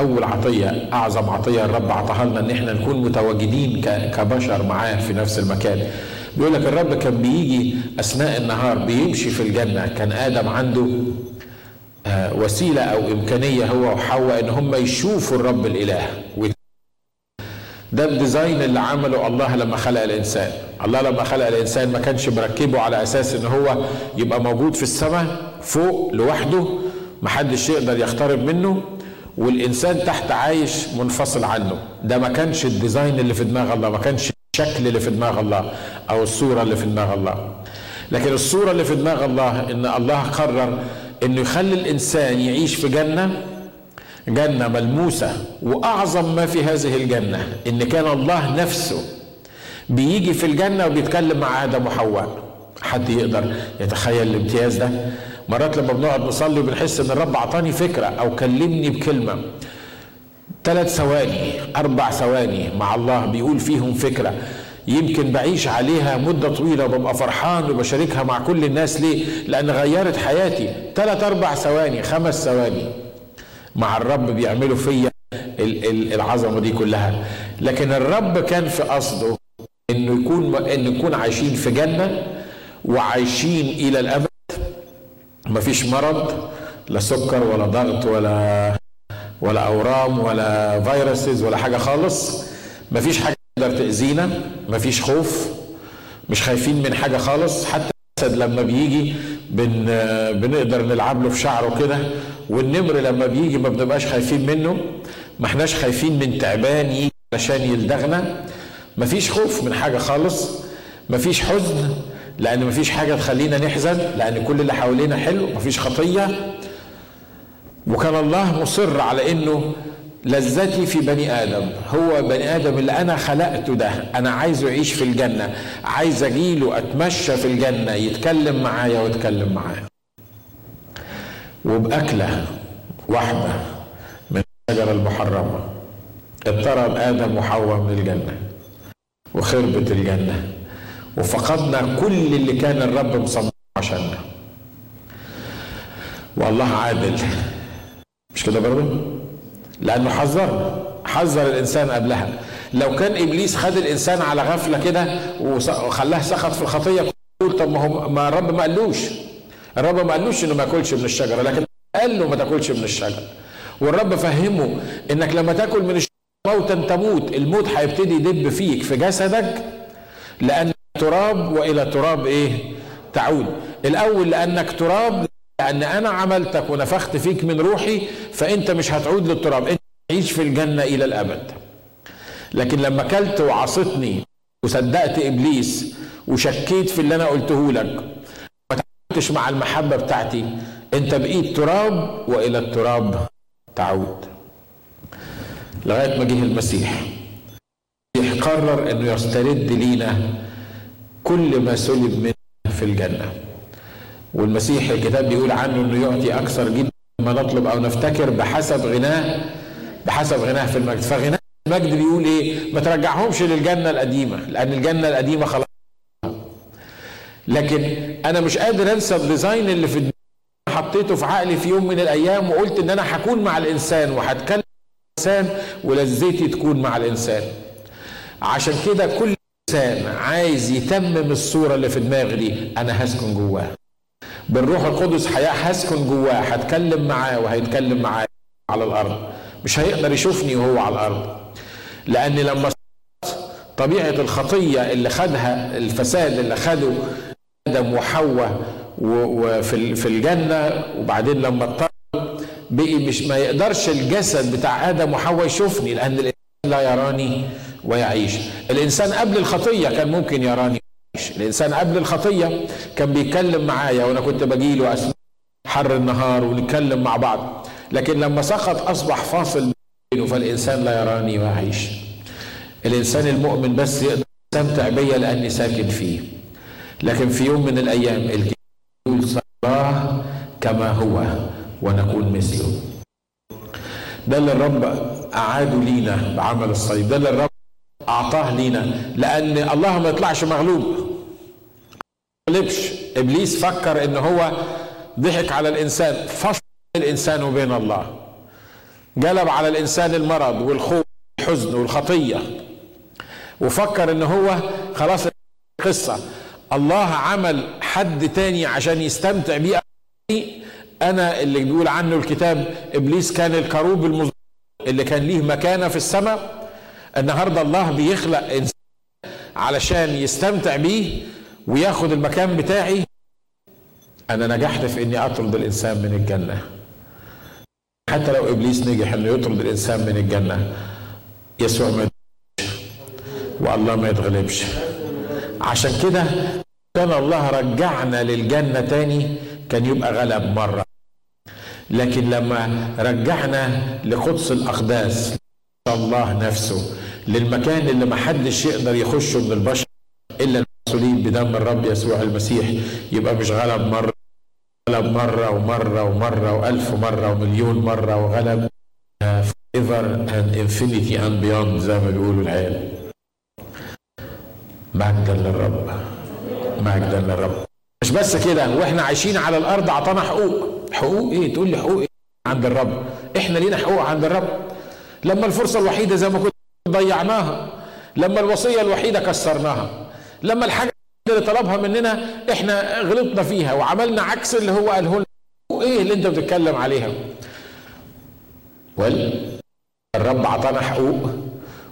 أول عطية أعظم عطية الرب عطاها لنا إن إحنا نكون متواجدين كبشر معاه في نفس المكان. بيقول لك الرب كان بيجي أثناء النهار بيمشي في الجنة. كان آدم عنده وسيلة أو إمكانية هو وحواء إن هم يشوفوا الرب الإله. ده الديزاين اللي عمله الله لما خلق الإنسان. الله لما خلق الإنسان ما كانش مركبه على أساس إن هو يبقى موجود في السماء فوق لوحده محدش يقدر يقترب منه. والإنسان تحت عايش منفصل عنه. ده ما كانش الديزاين اللي في دماغ الله ما كانش الشكل اللي في دماغ الله أو الصورة اللي في دماغ الله. لكن الصورة اللي في دماغ الله إن الله قرر إنه يخلي الإنسان يعيش في جنة جنة ملموسة وأعظم ما في هذه الجنة إن كان الله نفسه بيجي في الجنة وبيتكلم مع آدم وحواء. حد يقدر يتخيل الامتياز ده؟ مرات لما بنقعد نصلي بنحس إن الرب اعطاني فكرة أو كلمني بكلمة. ثلاث ثواني أربع ثواني مع الله بيقول فيهم فكرة. يمكن بعيش عليها مدة طويلة وببقى فرحان وبشاركها مع كل الناس. ليه؟ لأن غيرت حياتي. ثلاث أربع ثواني خمس ثواني مع الرب بيعملوا فيا العظمة دي كلها. لكن الرب كان في قصده إنه يكون ان نكون عايشين في جنة وعايشين إلى الأبد. مفيش مرض لا سكر ولا ضغط ولا ولا أورام ولا فيروسز ولا حاجة خالص. مفيش حاجة تقدر تأذينا مفيش خوف مش خايفين من حاجة خالص. حتى الأسد لما بيجي بن بنقدر نلعب له في شعره كده والنمر لما بيجي ما بنبقاش خايفين منه. ما احناش خايفين من تعبان يجي علشان يلدغنا. مفيش خوف من حاجة خالص. مفيش حزن. لأن مفيش حاجة تخلينا نحزن لأن كل اللي حوالينا حلو مفيش خطية. وكان الله مصر على إنه لذتي في بني آدم. هو بني آدم اللي أنا خلقته ده. أنا عايزه يعيش في الجنة. عايز أجيله أتمشى في الجنة يتكلم معايا واتكلم معايا. وبأكلة واحدة من الشجره المحرمة. اضطرب آدم وحواء من الجنة. وخربت الجنة. وفقدنا كل اللي كان الرب مصمم عشاننا. والله عادل. مش كده برضه؟ لأنه حذرنا حذر الإنسان قبلها. لو كان إبليس خد الإنسان على غفلة كده وخلاه سخط في الخطية يقول طب ما هو ما الرب ما قالوش. الرب ما قالوش إنه ما ياكلش من الشجرة لكن قال له ما تاكلش من الشجرة. والرب فهمه إنك لما تاكل من الشجرة موتا تموت. الموت هيبتدي يدب فيك في جسدك لأن تراب وإلى تراب إيه؟ تعود. الأول لأنك تراب لأن أنا عملتك ونفخت فيك من روحي فأنت مش هتعود للتراب. أنت تعيش في الجنة إلى الأبد. لكن لما كلت وعصتني وصدقت إبليس وشكيت في اللي أنا قلته لك ما تعاملتش مع المحبة بتاعتي أنت بقيت تراب وإلى التراب تعود. لغاية ما جه المسيح. المسيح قرر إنه يسترد لينا كل ما سلب منا في الجنة. والمسيح الكتاب بيقول عنه إنه يعطي أكثر جدا ما نطلب أو نفتكر بحسب غناه بحسب غناه في المجد. فغناه المجد بيقول إيه؟ ما ترجعهمش للجنة القديمة لأن الجنة القديمة خلاص. لكن أنا مش قادر أنسى الديزاين اللي في دماغي حطيته في عقلي في يوم من الأيام وقلت إن أنا هكون مع الإنسان وهتكلم مع الإنسان ولذتي تكون مع الإنسان. عشان كده كل انسان عايز يتمم الصورة اللي في دماغي دي أنا هسكن جواه. بالروح القدس هسكن جواه هتكلم معاه وهيتكلم معاه على الأرض. مش هيقدر يشوفني وهو على الأرض. لأن لما طبيعة الخطية اللي خدها الفساد اللي خده آدم وحواء وفي في الجنة وبعدين لما اضطر بقي مش ما يقدرش الجسد بتاع آدم وحواء يشوفني لأن الإنسان لا يراني. ويعيش. الإنسان قبل الخطية كان ممكن يراني ويعيش الإنسان قبل الخطية كان بيتكلم معايا وأنا كنت باجي له أسمع حر النهار ونتكلم مع بعض. لكن لما سقط أصبح فاصل بينه فالإنسان لا يراني ويعيش الإنسان المؤمن بس يقدر يستمتع بيا لأني ساكن فيه. لكن في يوم من الكتاب يقول الله كما هو ونكون مثله. ده اللي الرب أعاده لينا بعمل الصليب. ده اللي الرب اعطاه لينا لأن الله ما يطلعش مغلوب. غلبش إبليس فكر إن هو ضحك على الإنسان فصل الإنسان وبين الله. جلب على الإنسان المرض والخوف والحزن والخطية. وفكر إن هو خلاص قصه الله عمل حد تاني عشان يستمتع بيه. أنا اللي بيقول عنه الكتاب إبليس كان الكروب المظلم اللي كان ليه مكانة في السماء. النهارده الله بيخلق إنسان علشان يستمتع بيه وياخد المكان بتاعي. أنا نجحت في إني أطرد الإنسان من الجنة. حتى لو إبليس نجح إنه يطرد الإنسان من الجنة يسوع ما يتغلبش والله ما يتغلبش. عشان كده كان الله رجعنا للجنة تاني كان يبقى غلب مرة. لكن لما رجعنا لقدس الأقداس الله نفسه للمكان اللي ما حدش يقدر يخشه من البشر إلا المسؤولين بدم الرب يسوع المسيح. يبقى مش غلب مرة غلب مرة ومرة ومرة وألف مرة ومليون مرة وغلب forever and infinity and beyond زي ما بيقولوا العيال. مجدا للرب مجدا للرب. مش بس كده وإحنا عايشين على الأرض اعطانا حقوق. حقوق إيه؟ تقول لي حقوق إيه؟ عند الرب. إحنا لينا حقوق عند الرب. لما الفرصة الوحيدة زي ما كنت ضيعناها لما الوصية الوحيدة كسرناها لما الحاجة اللي طلبها مننا إحنا غلطنا فيها وعملنا عكس اللي هو قاله لنا. إيه اللي أنت بتتكلم عليها؟ وال الرب أعطانا حقوق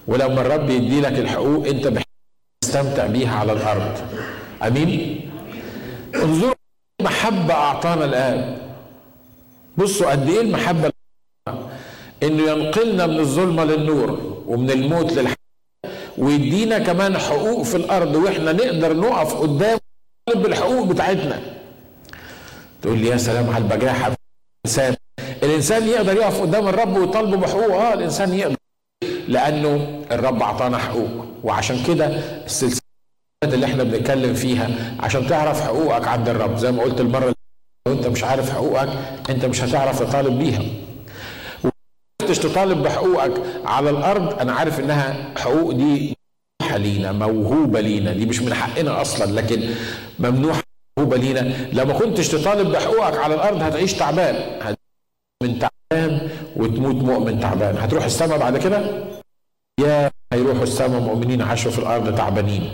ولما الرب يدي لك الحقوق أنت تستمتع بيها على الأرض. آمين؟ انظروا محبه أعطانا الآن. بصوا قد إيه المحبة إنه ينقلنا من الظلمة للنور ومن الموت للحياة. ويدينا كمان حقوق في الأرض وإحنا نقدر نقف قدام بالحقوق بتاعتنا. تقول لي يا سلام على البجاحة. الإنسان الإنسان يقدر يقف قدام الرب ويطالبه بحقوق آه الإنسان يقدر. لأنه الرب أعطانا حقوق وعشان كده السلسلة اللي إحنا بنتكلم فيها عشان تعرف حقوقك عند الرب. زي ما قلت المرة لو أنت مش عارف حقوقك أنت مش هتعرف تطالب بيها. كنتش تطالب بحقوقك على الأرض أنا عارف إنها حقوق دي لينا موهوبة لينا دي مش من حقنا أصلا لكن ممنوع موهوبة لينا. لما كنتش تطالب بحقوقك على الأرض هتعيش تعبان من تعبان وتموت مؤمن تعبان. هتروح السماء بعد كده؟ يا هيروحوا السماء مؤمنين عاشوا في الأرض تعبانين.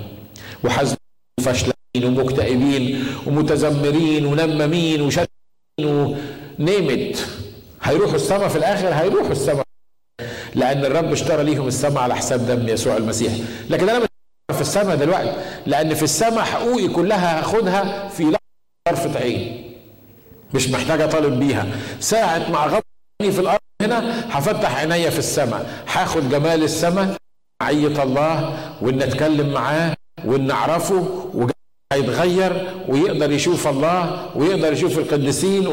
وحزنين وفشلين ومكتئبين ومتذمرين ونمامين وشتين ونيمت هيروحوا السماء في الآخر هيروحوا السماء لأن الرب اشترى ليهم السماء على حساب دم يسوع المسيح. لكن أنا في السماء دلوقتي لأن في السماء حقوقي كلها هاخدها في طرفة عين مش محتاج أطالب بيها. ساعة ما أغطي في الأرض هنا هفتح عينيا في السماء هاخد جمال السماء معية الله وان اتكلم معاه وان اعرفه هيتغير ويقدر يشوف الله ويقدر يشوف القديسين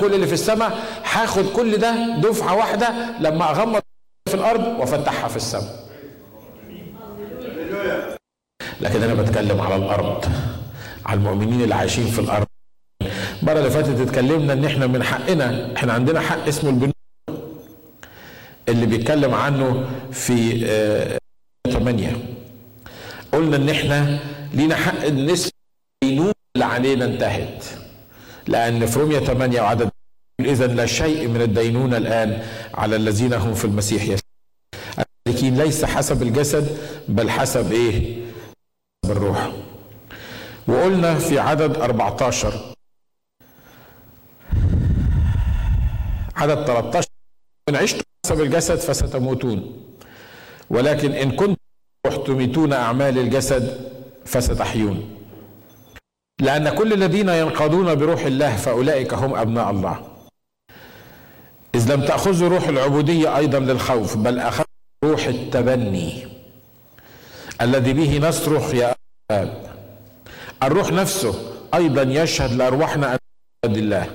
كل اللي في السماء هاخد كل ده دفعة واحدة لما أغمض في الأرض وأفتحها في السماء. لكن أنا بتكلم على الأرض على المؤمنين اللي عايشين في الأرض. المرة اللي فاتت اتكلمنا إن إحنا من حقنا إحنا عندنا حق اسمه البنوك اللي بيتكلم عنه في آه 8 قلنا إن إحنا لينا حق نسبة الدينون اللي علينا انتهت. لأن في رومية 8 وعدد إذا لا شيء من الدينونة الآن على الذين هم في المسيح يسوع. ليس حسب الجسد بل حسب إيه؟ بالروح وقلنا في عدد 14 عدد 13 إن عشتم حسب الجسد فستموتون. ولكن إن كنتم تميتون أعمال الجسد فستحيون. لأن كل الذين ينقادون بروح الله فأولئك هم أبناء الله. إذ لم تأخذوا روح العبودية أيضا للخوف بل أخذوا روح التبني. الذي به نصرخ يا أباب الروح نفسه أيضا يشهد لأرواحنا أن الله.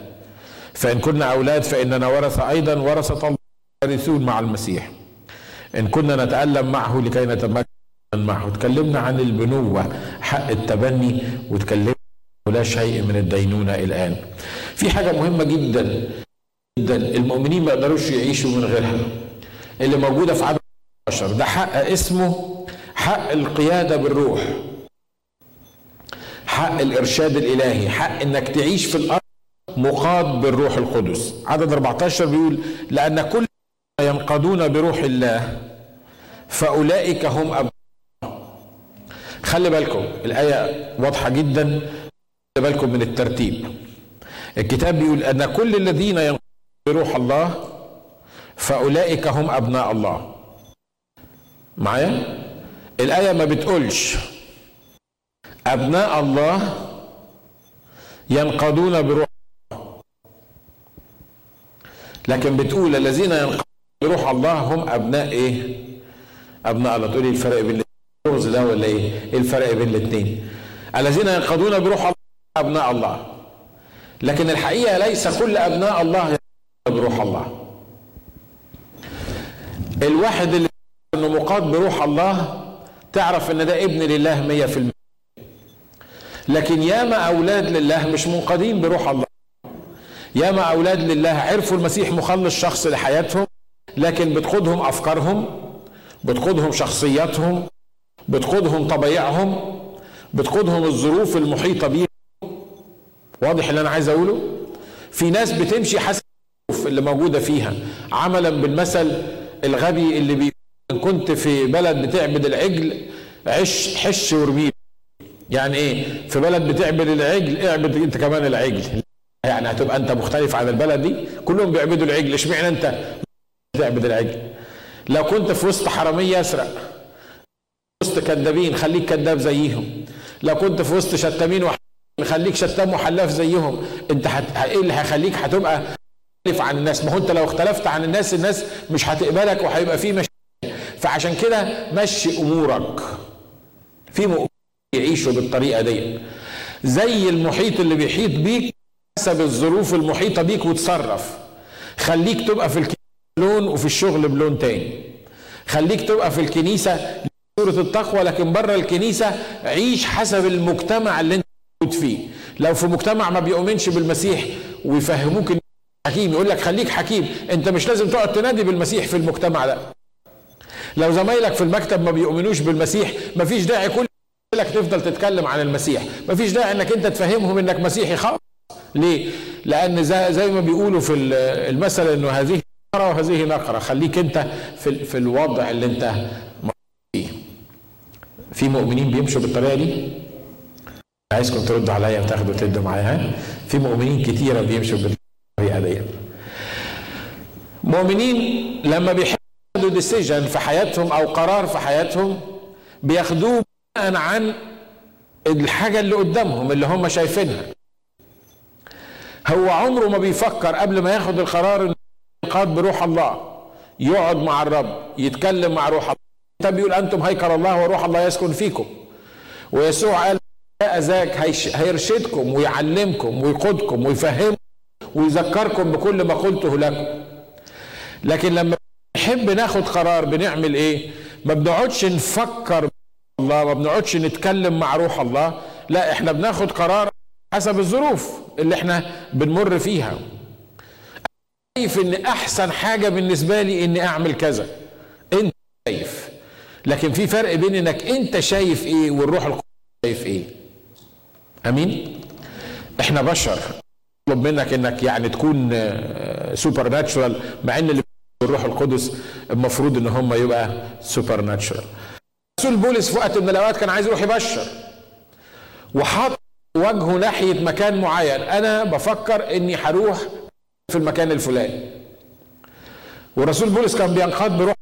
فإن كنا أولاد فإننا ورثة أيضا ورثة الله يرثون مع المسيح. إن كنا نتألم معه لكي نتمكن معه. تكلمنا عن البنوة حق التبني وتكلمنا ولا شيء من الدينونة الآن. في حاجة مهمة جدا جدا. المؤمنين ما يقدروش يعيشوا من غيرها. اللي موجودة في عدد 10 ده حق اسمه حق القيادة بالروح. حق الإرشاد الإلهي. حق إنك تعيش في الأرض مقاد بالروح القدس. عدد 14 بيقول لأن كل ينقضون بروح الله فأولئك هم أبناء خلي بالكم الآية واضحة جدا. بالكم من الترتيب الكتاب بيقول أن كل الذين ينقضون بروح الله فأولئك هم أبناء الله معايا الآية ما بتقولش أبناء الله ينقضون بروح الله لكن بتقول الذين ينقضون بروح الله هم أبناء إيه؟ أبناء الله تقولي الفرق بين اللغز ده ولا إيه؟ إيه الفرق بين الاثنين؟ الذين ينقضون بروح الله أبناء الله. لكن الحقيقة ليس كل أبناء الله بروح الله. الواحد اللي إنه مقاد بروح الله تعرف إن ده ابن لله مية في المية. لكن ياما أولاد لله مش منقادين بروح الله. ياما أولاد لله عرفوا المسيح مخلص شخص لحياتهم لكن بتقودهم أفكارهم بتقودهم شخصياتهم بتقودهم طبيعهم بتقودهم الظروف المحيطة بيهم. واضح اللي أنا عايز أقوله؟ في ناس بتمشي حسب الظروف اللي موجودة فيها. عملا بالمثل الغبي اللي بي إن كنت في بلد بتعبد العجل عش حش ورميه يعني إيه؟ في بلد بتعبد العجل اعبد أنت كمان العجل. يعني هتبقى أنت مختلف عن البلد دي؟ كلهم بيعبدوا العجل. اشمعنى أنت بتعبد العجل؟ لو كنت في وسط حرامية يسرق وسط كذابين خليك كذاب زيهم. لو كنت في وسط شتامين خليك شتام وحلاف زيهم. انت هت... إيه اللي هيخليك هتبقى مختلف عن الناس؟ ما هو انت لو اختلفت عن الناس الناس مش هتقبلك وهيبقى في مشاكل. فعشان كده مشي أمورك. في مؤمنين يعيشوا بالطريقة دي. زي المحيط اللي بيحيط بيك حسب الظروف المحيطة بيك وتصرف. خليك تبقى في الكنيسة بلون وفي الشغل بلون تاني. خليك تبقى في الكنيسة سورة التقوى لكن بره الكنيسة عيش حسب المجتمع اللي انت موجود فيه. لو في مجتمع ما بيؤمنش بالمسيح ويفهموك ان حكيم يقول لك خليك حكيم. أنت مش لازم تقعد تنادي بالمسيح في المجتمع ده. لو زمايلك في المكتب ما بيؤمنوش بالمسيح مفيش داعي كل لك تفضل تتكلم عن المسيح. مفيش داعي إنك أنت تفهمهم إنك مسيحي خالص ليه؟ لأن زي, زي ما بيقولوا في المثل إنه هذه نقرة وهذه نقرة. خليك أنت في, في الوضع اللي أنت فيه. في مؤمنين بيمشوا بالطريقة دي؟ عايزكم تردوا عليا وتاخدوا تدوا معايا في مؤمنين كتيرة بيمشوا بالطريقة دي. مؤمنين لما بيحبوا ديسيجن في حياتهم أو قرار في حياتهم بياخدوه بناء عن الحاجة اللي قدامهم اللي هم شايفينها. هو عمره ما بيفكر قبل ما ياخد القرار ينقاد بروح الله يقعد مع الرب يتكلم مع روح الله. الكتاب بيقول أنتم هيكل الله وروح الله يسكن فيكم. ويسوع قال ذاك هيرشدكم ويعلمكم ويقودكم ويفهمكم ويذكركم بكل ما قلته لكم. لكن لما نحب ناخد قرار بنعمل إيه؟ ما بنقعدش نفكر الله ما بنقعدش نتكلم مع روح الله. لا إحنا بناخد قرار حسب الظروف اللي إحنا بنمر فيها. شايف إن أحسن حاجة بالنسبة لي إني أعمل كذا. أنت شايف. لكن في فرق بين إنك أنت شايف إيه والروح القدس شايف إيه. أمين؟ إحنا بشر. طلب منك إنك يعني تكون supernatural مع إن اللي الروح القدس المفروض إن هم يبقى supernatural رسول بولس في وقت من الأوقات كان عايز يروح يبشر. وحط وجهه ناحية مكان معين. أنا بفكر إني هروح في المكان الفلاني. والرسول بولس كان بينقاد بروح.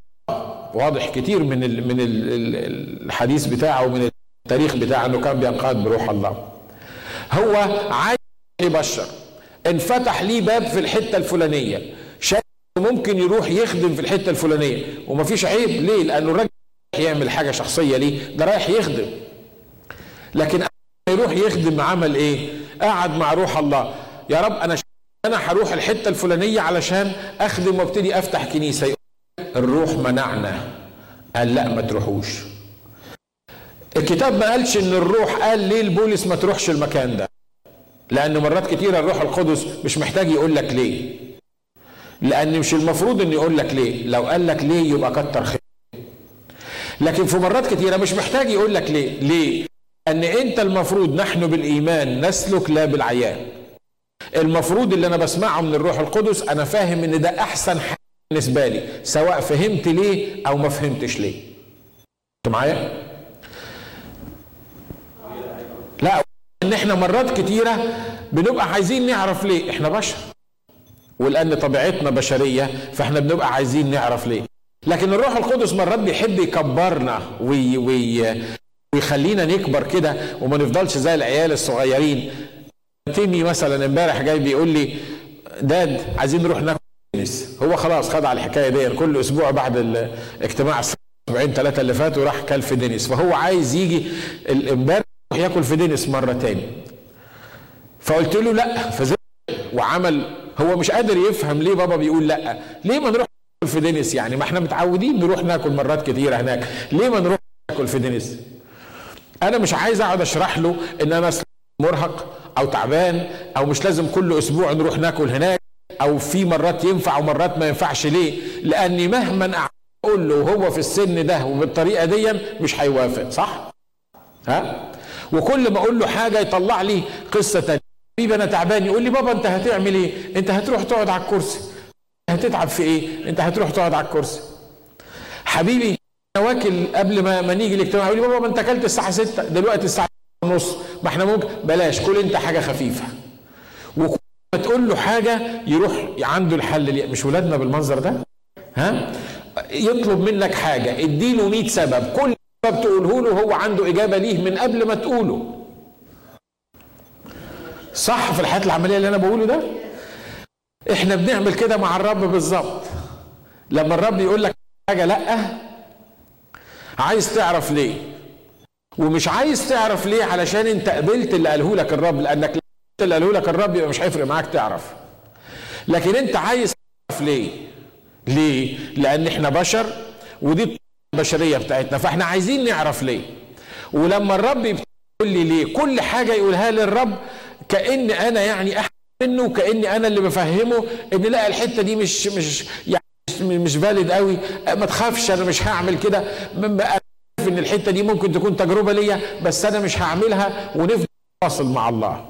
واضح كتير من ال من ال الحديث بتاعه ومن التاريخ بتاعه إنه كان بينقاد بروح الله. هو عايز يبشر. انفتح ليه باب في الحتة الفلانية. شايف ممكن يروح يخدم في الحتة الفلانية. ومفيش عيب. ليه؟ لأنه الراجل يعمل حاجة شخصية ليه؟ ده رايح يخدم. لكن يروح يخدم عمل إيه؟ قعد مع روح الله. يا رب أنا أنا هروح الحتة الفلانية علشان أخدم وأبتدي أفتح كنيسة. الروح منعنا. قال لا ما تروحوش. الكتاب ما قالش إن الروح قال ليه لبولس ما تروحش المكان ده؟ لأن مرات كتيره الروح القدس مش محتاج يقول لك ليه. لأن مش المفروض انه يقول لك ليه. لو قال لك ليه يبقى كتر خير. لكن في مرات كتيرة مش محتاج يقول لك ليه. ليه؟ ان أنت المفروض نحن بالإيمان نسلك لا بالعيان. المفروض اللي أنا بسمعه من الروح القدس أنا فاهم إن ده أحسن حاجة بالنسبة لي سواء فهمت ليه أو ما فهمتش ليه. انت معايا لا إن إحنا مرات كتيرة بنبقى عايزين نعرف ليه؟ إحنا بشر. ولأن طبيعتنا بشرية فإحنا بنبقى عايزين نعرف ليه. لكن الروح القدس مرات بيحب يكبرنا وي وي ويخلينا نكبر كده وما نفضلش زي العيال الصغيرين. تيمي مثلا امبارح جاي بيقول لي داد عايزين نروح ناكل هو خلاص خد على الحكاية دي كل أسبوع بعد الاجتماع الاسبوعين ثلاثة اللي فاتوا راح كل في دينيس فهو عايز يجي امبارح ياكل في دينيس مره تاني فقلت له لا فزي وعمل. هو مش قادر يفهم ليه بابا بيقول لا. ليه ما نروح ناكل في دينيس؟ يعني ما إحنا متعودين نروح ناكل مرات كتيره هناك. ليه ما نروح ناكل في دينيس؟ أنا مش عايز اقعد اشرح له ان أنا مرهق أو تعبان أو مش لازم كل أسبوع نروح ناكل هناك أو في مرات ينفع ومرات ما ينفعش ليه؟ لاني مهما أقول له هو في السن ده وبالطريقة دي مش هيوافق صح؟ ها؟ وكل ما أقول له حاجة يطلع لي قصه تانية. حبيبي أنا تعبان. يقول لي بابا انت هتعمل إيه؟ انت هتروح تقعد على الكرسي. هتتعب في إيه؟ انت هتروح تقعد على الكرسي. حبيبي أنا واكل قبل ما, ما نيجي الاجتماع. يقول لي بابا ما انت اكلت الساعة 6 دلوقتي الساعة ونص. ما إحنا ممكن بلاش كل انت حاجة خفيفة. وكل ما تقول له حاجة يروح عنده الحل مش ولادنا بالمنظر ده؟ ها؟ يطلب منك حاجة. اديله 100 سبب. كل سبب تقوله له هو عنده إجابة ليه من قبل ما تقوله؟ صح في الحياة العملية اللي أنا بقوله ده؟ إحنا بنعمل كده مع الرب بالظبط. لما الرب يقول لك حاجة لأ عايز تعرف ليه؟ ومش عايز تعرف ليه علشان أنت قبلت اللي قاله لك الرب لأنك لو اللي قاله لك الرب يبقى مش هيفرق معاك تعرف. لكن أنت عايز تعرف ليه؟ ليه؟ لأن إحنا بشر ودي البشرية بتاعتنا فإحنا عايزين نعرف ليه. ولما الرب يقول لي ليه كل حاجة يقولها لي الرب كأن أنا يعني احسن منه وكاني أنا اللي بفهمه إن لا الحتة دي مش مش يعني مش فاليد قوي ما تخافش أنا مش هعمل كده. إن الحتة دي ممكن تكون تجربة ليا بس أنا مش هعملها ونفضل واصل مع الله.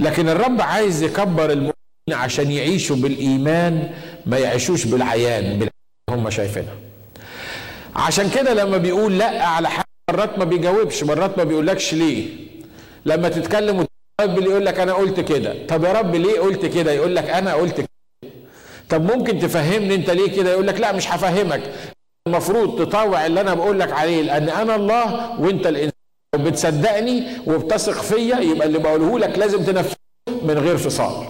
لكن الرب عايز يكبر المؤمنين عشان يعيشوا بالإيمان ما يعيشوش بالعيان هم شايفينها عشان كده لما بيقول لا على حاجة مرات ما بيجاوبش مرات ما بيقولكش ليه. لما تتكلم اللي يقول لك أنا قلت كده. طب يا رب ليه قلت كده؟ يقول لك أنا قلت كده. طب ممكن تفهمني أنت ليه كده؟ يقول لك لا مش هفهمك. المفروض تطاوع اللي أنا بقول لك عليه لأن أنا الله وأنت الإنسان. وبتصدقني وبتثق فيا يبقى اللي بقوله لك لازم تنفذه من غير فصال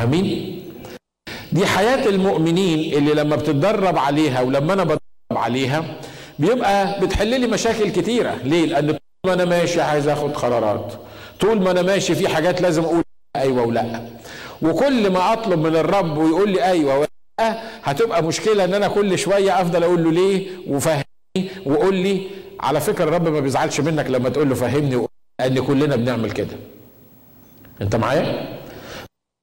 آمين؟ دي حياة المؤمنين اللي لما بتتدرب عليها ولما أنا بتدرب عليها بيبقى بتحل لي مشاكل كتيرة. ليه؟ لأن طول ما أنا ماشي عايز آخد قرارات. طول ما أنا ماشي في حاجات لازم أقول أيوه ولا وكل ما أطلب من الرب ويقول لي أيوه هتبقى مشكلة إن أنا كل شوية أفضل أقول له ليه وفهمني وقول لي. على فكرة الرب ما بيزعلش منك لما تقول له فهمني لأن كلنا بنعمل كده. أنت معايا؟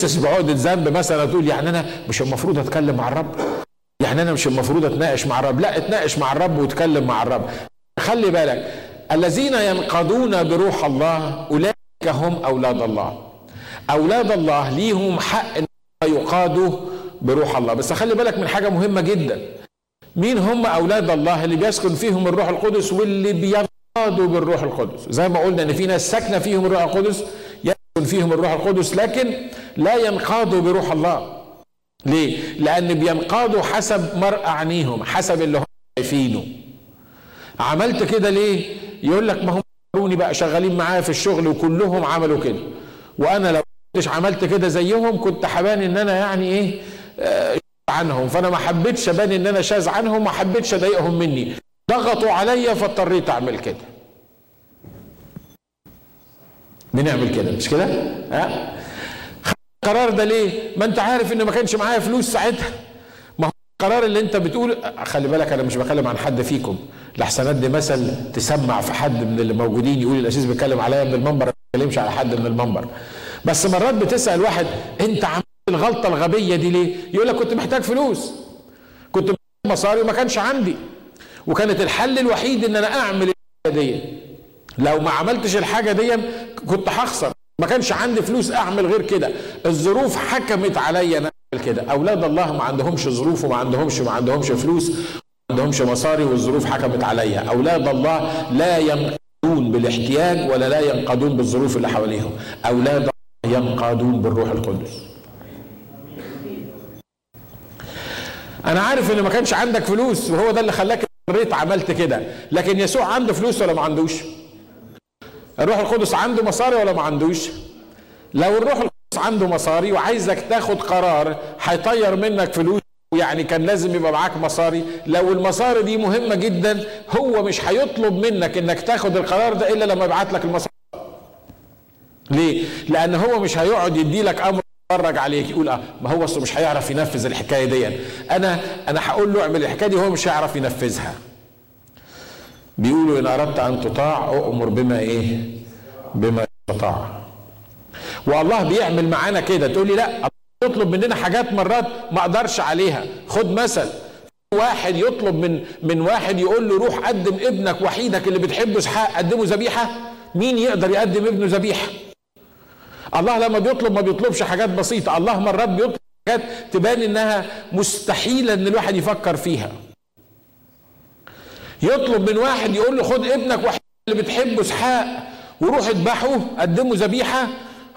تحس بعقدة ذنب مثلا تقول يعني أنا مش المفروض أتكلم مع الرب؟ يعني أنا مش المفروض أتناقش مع الرب؟ لا أتناقش مع الرب وأتكلم مع الرب. خلي بالك الذين ينقضون بروح الله أولئك هم أولاد الله. أولاد الله ليهم حق إن يقادوا بروح الله. بس خلي بالك من حاجة مهمة جدا. مين هم أولاد الله اللي بيسكن فيهم الروح القدس واللي بينقادوا بالروح القدس؟ زي ما قلنا إن في ناس ساكنة فيهم الروح القدس يسكن فيهم الروح القدس لكن لا ينقادوا بروح الله. ليه؟ لأن بينقادوا حسب مرء عينيهم حسب اللي هم شايفينه. عملت كده ليه؟ يقول لك ما هم بقى شغالين معايا في الشغل وكلهم عملوا كده. وأنا لو كنتش عملت كده زيهم كنت حبان إن أنا يعني إيه؟ عنهم. فأنا ما حبيتش أبان إن أنا شاذ عنهم ما حبيتش أضايقهم مني. ضغطوا عليا فاضطريت أعمل كده. بنعمل كده مش كده؟ ها؟ القرار ده ليه؟ ما انت عارف ان ما كانش معايا فلوس ساعتها. ما هو القرار اللي انت بتقول خلي بالك أنا مش بكلم عن حد فيكم. لحسنات دي مثل تسمع في حد من اللي موجودين يقول الأسيس بيتكلم عليا من المنبر ما بيتكلمش على حد من المنبر. بس مرات بتسأل واحد انت عملت الغلطة الغبية دي ليه؟ يقول لك كنت محتاج فلوس. كنت محتاج مصاري وما كانش عندي. وكانت الحل الوحيد إن أنا أعمل الحاجة دي. لو ما عملتش الحاجة دي كنت هخسر. ما كانش عندي فلوس أعمل غير كده. الظروف حكمت عليا أنا كده. أولاد الله ما عندهمش ظروف وما عندهمش ما عندهمش فلوس ما عندهمش مصاري والظروف حكمت عليا. أولاد الله لا ينقادون بالاحتياج ولا لا ينقادون بالظروف اللي حواليهم. أولاد الله ينقادون بالروح القدس. أنا عارف إن ما كانش عندك فلوس وهو ده اللي خلاك اضطريت عملت كده. لكن يسوع عنده فلوس ولا ما عندوش؟ الروح القدس عنده مصاري ولا ما عندوش؟ لو الروح القدس عنده مصاري وعايزك تاخد قرار هيطير منك فلوس يعني كان لازم يبقى معاك مصاري. لو المصاري دي مهمة جدا هو مش هيطلب منك إنك تاخد القرار ده إلا لما يبعت لك المصاري. ليه؟ لأن هو مش هيقعد يدي لك أمر يتفرج عليك يقول آه ما هو أصله مش هيعرف ينفذ الحكاية دي أنا أنا هقول له اعمل الحكاية دي هو مش هيعرف ينفذها. بيقولوا إن أردت أن تطاع أؤمر بما إيه؟ بما استطاع والله بيعمل معانا كده تقول لي لا يطلب مننا حاجات مرات ما أقدرش عليها. خد مثل واحد يطلب من من واحد يقول له روح قدم ابنك وحيدك اللي بتحبه إسحاق قدمه ذبيحة. مين يقدر يقدم ابنه ذبيحة؟ الله لما بيطلب ما بيطلبش حاجات بسيطة. الله مرات بيطلب حاجات تبان إنها مستحيلة إن الواحد يفكر فيها. يطلب من واحد يقول له خد ابنك وحيد اللي بتحبه اسحاق وروح اذبحه قدمه ذبيحة.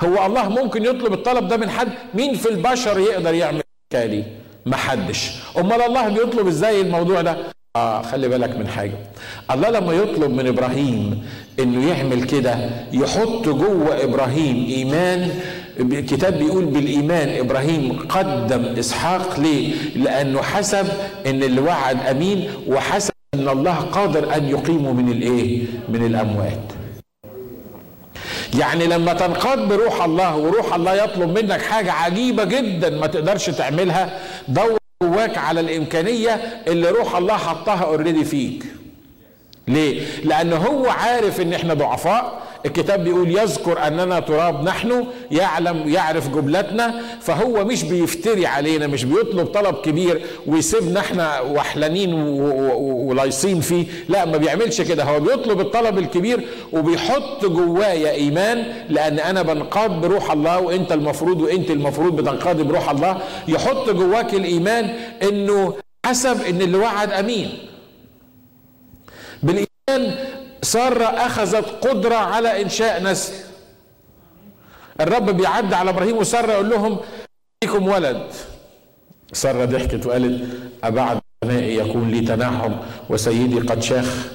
هو الله ممكن يطلب الطلب ده من حد؟ مين في البشر يقدر يعمل الحكاية ما حدش. أمال الله بيطلب إزاي الموضوع ده؟ آه خلي بالك من حاجة. الله لما يطلب من إبراهيم إنه يعمل كده يحط جوه إبراهيم إيمان. الكتاب بيقول بالإيمان إبراهيم قدم إسحاق ليه؟ لأنه حسب إن اللي وعد أمين وحسب إن الله قادر أن يقيمه من الإيه؟ من الأموات. يعني لما تنقاد بروح الله وروح الله يطلب منك حاجة عجيبة جدا ما تقدرش تعملها دور جواك على الإمكانية اللي روح الله حطها already فيك. ليه؟ لأن هو عارف إن إحنا ضعفاء الكتاب بيقول يذكر أننا تراب نحن يعلم يعرف جملتنا فهو مش بيفتري علينا مش بيطلب طلب كبير ويسيبنا إحنا وحلانين ولايصين فيه. لا ما بيعملش كده. هو بيطلب الطلب الكبير وبيحط جوايا إيمان لأن أنا بنقاد بروح الله وأنت المفروض وأنت المفروض بتنقاد بروح الله. يحط جواك الإيمان إنه حسب إن اللي وعد أمين. بالإيمان سارة أخذت قدرة على إنشاء نسل. الرب بيعد على إبراهيم وسارة يقول لهم ليكم ولد. سارة ضحكت وقالت أبعد بنائي يكون لي تنعم وسيدي قد شاخ.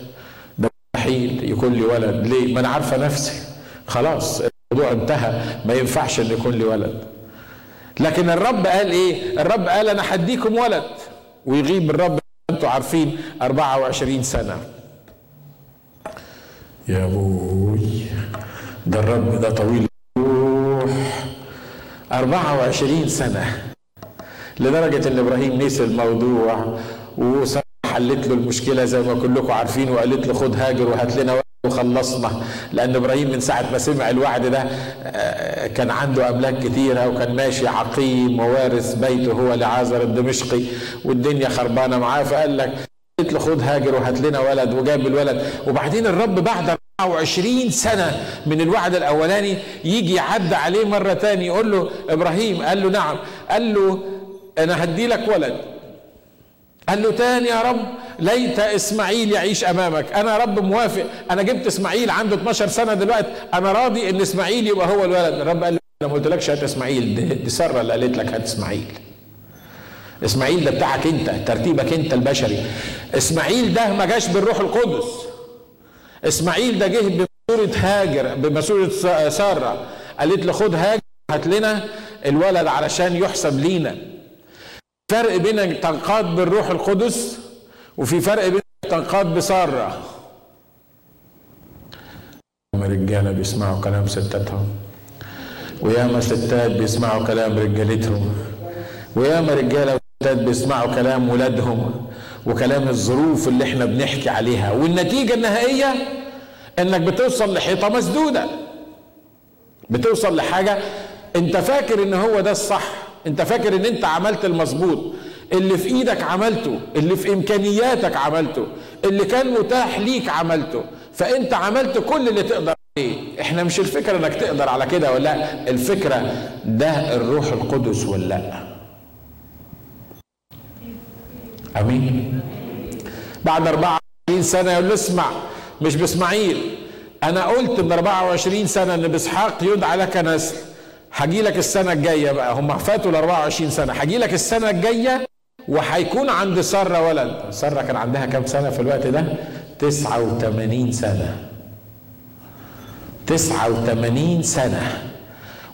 ده مستحيل يكون لي ولد. ليه؟ ما أنا عارفة نفسي. خلاص الموضوع انتهى. ما ينفعش إن يكون لي ولد. لكن الرب قال إيه؟ الرب قال أنا هديكم ولد. ويغيب الرب أنتوا عارفين 24 سنة. يا أبوي ده الرب ده طويل روح 24 سنة لدرجة إن إبراهيم نسي الموضوع وسارة حلت له المشكلة زي ما كلكم عارفين وقالت له خد هاجر وهات لنا وخلصنا. لأن إبراهيم من ساعة ما سمع الوعد ده كان عنده أملاك كتيرة وكان ماشي عقيم ووارث بيته هو لعازر الدمشقي والدنيا خربانة معاه. فقال لك قلت له خد هاجر وهات لنا ولد وجاب الولد. وبعدين الرب بعد 24 سنة من الوعد الأولاني يجي يعد عليه مرة تاني يقول له إبراهيم قال له نعم. قال له أنا هدي لك ولد. قال له تاني يا رب ليت إسماعيل يعيش أمامك. أنا رب موافق. أنا جبت إسماعيل عنده 12 سنة دلوقتي. أنا راضي إن إسماعيل يبقى هو الولد. الرب قال له أنا ما قلتلكش هات إسماعيل. دي, دي سارة اللي قالت لك هات إسماعيل. اسماعيل ده بتاعك انت ترتيبك انت البشري. اسماعيل ده ما جاش بالروح القدس. اسماعيل ده جه بمسورة هاجر بمسورة سارة. قالت له خد هاجر هات لنا الولد علشان يحسب لينا. فرق بين تنقاد بالروح القدس وفي فرق بين تنقاد بسارة. رجالة بيسمعوا كلام ستاتهم. وياما ستات بيسمعوا كلام رجالتهم. وياما رجالة وستات بيسمعوا كلام ولادهم وكلام الظروف اللي إحنا بنحكي عليها والنتيجة النهائية إنك بتوصل لحيطة مسدودة. بتوصل لحاجة أنت فاكر إن هو ده الصح أنت فاكر إن أنت عملت المظبوط. اللي في إيدك عملته اللي في إمكانياتك عملته اللي كان متاح ليك عملته. فأنت عملت كل اللي تقدر عليه. إحنا مش الفكرة إنك تقدر على كده ولا لأ الفكرة ده الروح القدس ولا لأ. أمين. بعد 24 سنة يقول له اسمع مش بإسماعيل أنا قلت من 24 سنة إن بإسحاق يدعى لك نسل هجي لك السنة الجاية بقى هم فاتوا ال 24 سنة هجي لك السنة الجاية وهيكون عند سارة ولد. سارة كان عندها كام سنة في الوقت ده؟ 89 سنة. 89 سنة.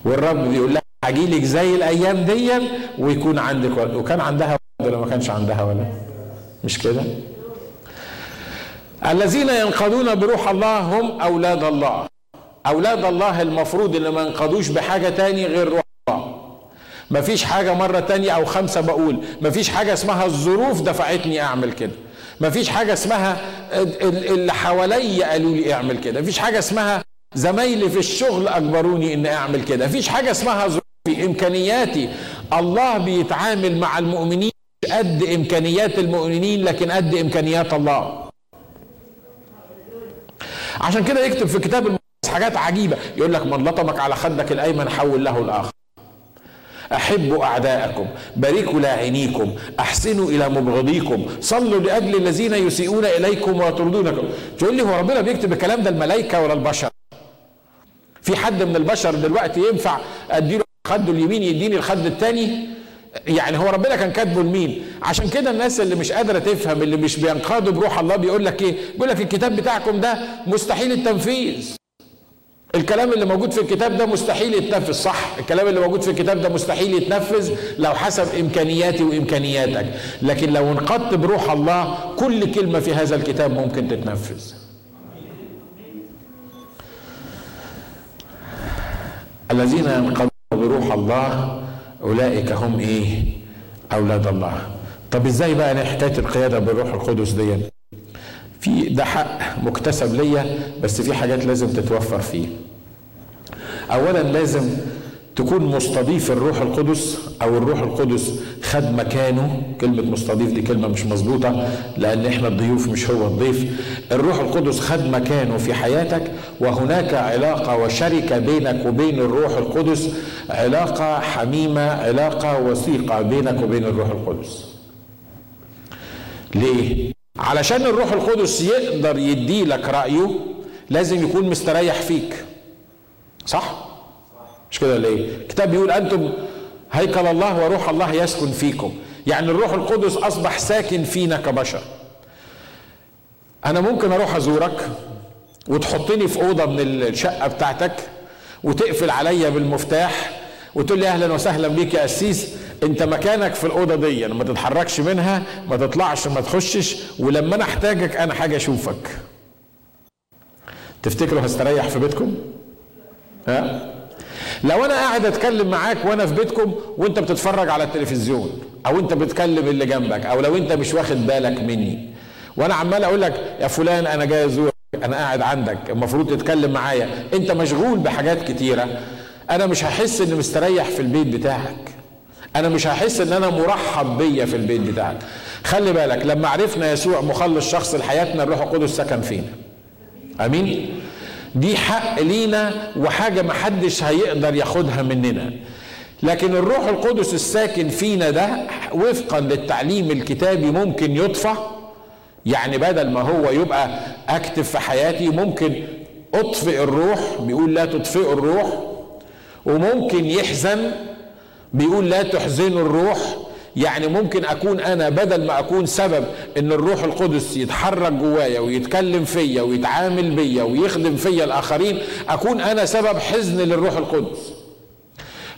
والرب بيقول لها هجي لك زي الأيام دي ويكون عندك ولد. وكان عندها ولا ما كانش عندها ولد مش كده؟ الذين ينقضون بروح الله هم أولاد الله. أولاد الله المفروض اللي ما ينقضوش بحاجة تاني غير روح الله. مفيش حاجة مرة تانية أو خمسة بقول. مفيش حاجة اسمها الظروف دفعتني أعمل كده. مفيش حاجة اسمها اللي حواليا قالوا لي اعمل كده. مفيش حاجة اسمها زمايلي في الشغل أجبروني ان أعمل كده. مفيش حاجة اسمها ظروفي إمكانياتي. الله بيتعامل مع المؤمنين قد إمكانيات المؤمنين لكن قد إمكانيات الله. عشان كده يكتب في كتاب المقدس حاجات عجيبة. يقول لك من لطمك على خدك الأيمن حول له الآخر. أحبوا أعداءكم باركوا لاعنيكم أحسنوا إلى مبغضيكم صلوا لأجل الذين يسيئون إليكم ويطردونكم. تقول لي هو ربنا بيكتب الكلام ده الملائكة ولا البشر؟ في حد من البشر دلوقتي ينفع أديله خده اليمين يديني الخد الثاني يعني هو ربنا كان كاتبه لمين؟ عشان كده الناس اللي مش قادرة تفهم اللي مش بينقادوا بروح الله بيقول لك إيه؟ بيقول لك الكتاب بتاعكم ده مستحيل التنفيذ. الكلام اللي موجود في الكتاب ده مستحيل يتنفذ صح؟ الكلام اللي موجود في الكتاب ده مستحيل يتنفذ لو حسب إمكانياتي وإمكانياتك. لكن لو انقضت بروح الله كل كلمة في هذا الكتاب ممكن تتنفذ. الذين ينقضون بروح الله أولئك هم إيه؟ أولاد الله. طب إزاي بقى حكايه القيادة بالروح القدس دي؟ في ده حق مكتسب ليا بس في حاجات لازم تتوفر فيه. اولا لازم تكون مستضيف الروح القدس أو الروح القدس خد مكانه. كلمة مستضيف دي كلمة مش مظبوطة لأن إحنا الضيوف مش هو الضيف. الروح القدس خد مكانه في حياتك وهناك علاقة وشركة بينك وبين الروح القدس. علاقة حميمة علاقة وثيقة بينك وبين الروح القدس. ليه؟ علشان الروح القدس يقدر يدي لك رأيه لازم يكون مستريح فيك. صح؟ مش كده ولا إيه؟ الكتاب بيقول أنتم هيكل الله وروح الله يسكن فيكم. يعني الروح القدس أصبح ساكن فينا كبشر. أنا ممكن أروح أزورك وتحطني في أوضة من الشقة بتاعتك وتقفل عليا بالمفتاح وتقول لي أهلا وسهلا بيك يا قسيس أنت مكانك في الأوضة دي ما تتحركش منها ما تطلعش ما تخشش ولما أنا أحتاجك أنا حاجة أشوفك. تفتكروا هستريح في بيتكم؟ ها؟ لو أنا قاعد أتكلم معاك وأنا في بيتكم وأنت بتتفرج على التلفزيون أو أنت بتكلم اللي جنبك أو لو أنت مش واخد بالك مني وأنا عمال أقول لك يا فلان أنا جاي أزورك أنا قاعد عندك المفروض تتكلم معايا. أنت مشغول بحاجات كتيرة. أنا مش هحس إني مستريح في البيت بتاعك. أنا مش هحس إن أنا مرحب بيا في البيت بتاعك. خلي بالك لما عرفنا يسوع مخلص شخص لحياتنا الروح القدس سكن فينا. آمين؟ دي حق لينا وحاجة محدش هيقدر ياخدها مننا. لكن الروح القدس الساكن فينا ده وفقا للتعليم الكتابي ممكن يطفى. يعني بدل ما هو يبقى أكتف في حياتي ممكن أطفئ الروح بيقول لا تطفئوا الروح. وممكن يحزن بيقول لا تحزنوا الروح. يعني ممكن أكون أنا بدل ما أكون سبب إن الروح القدس يتحرك جوايا ويتكلم فيا ويتعامل بيا ويخدم فيا الآخرين أكون أنا سبب حزن للروح القدس.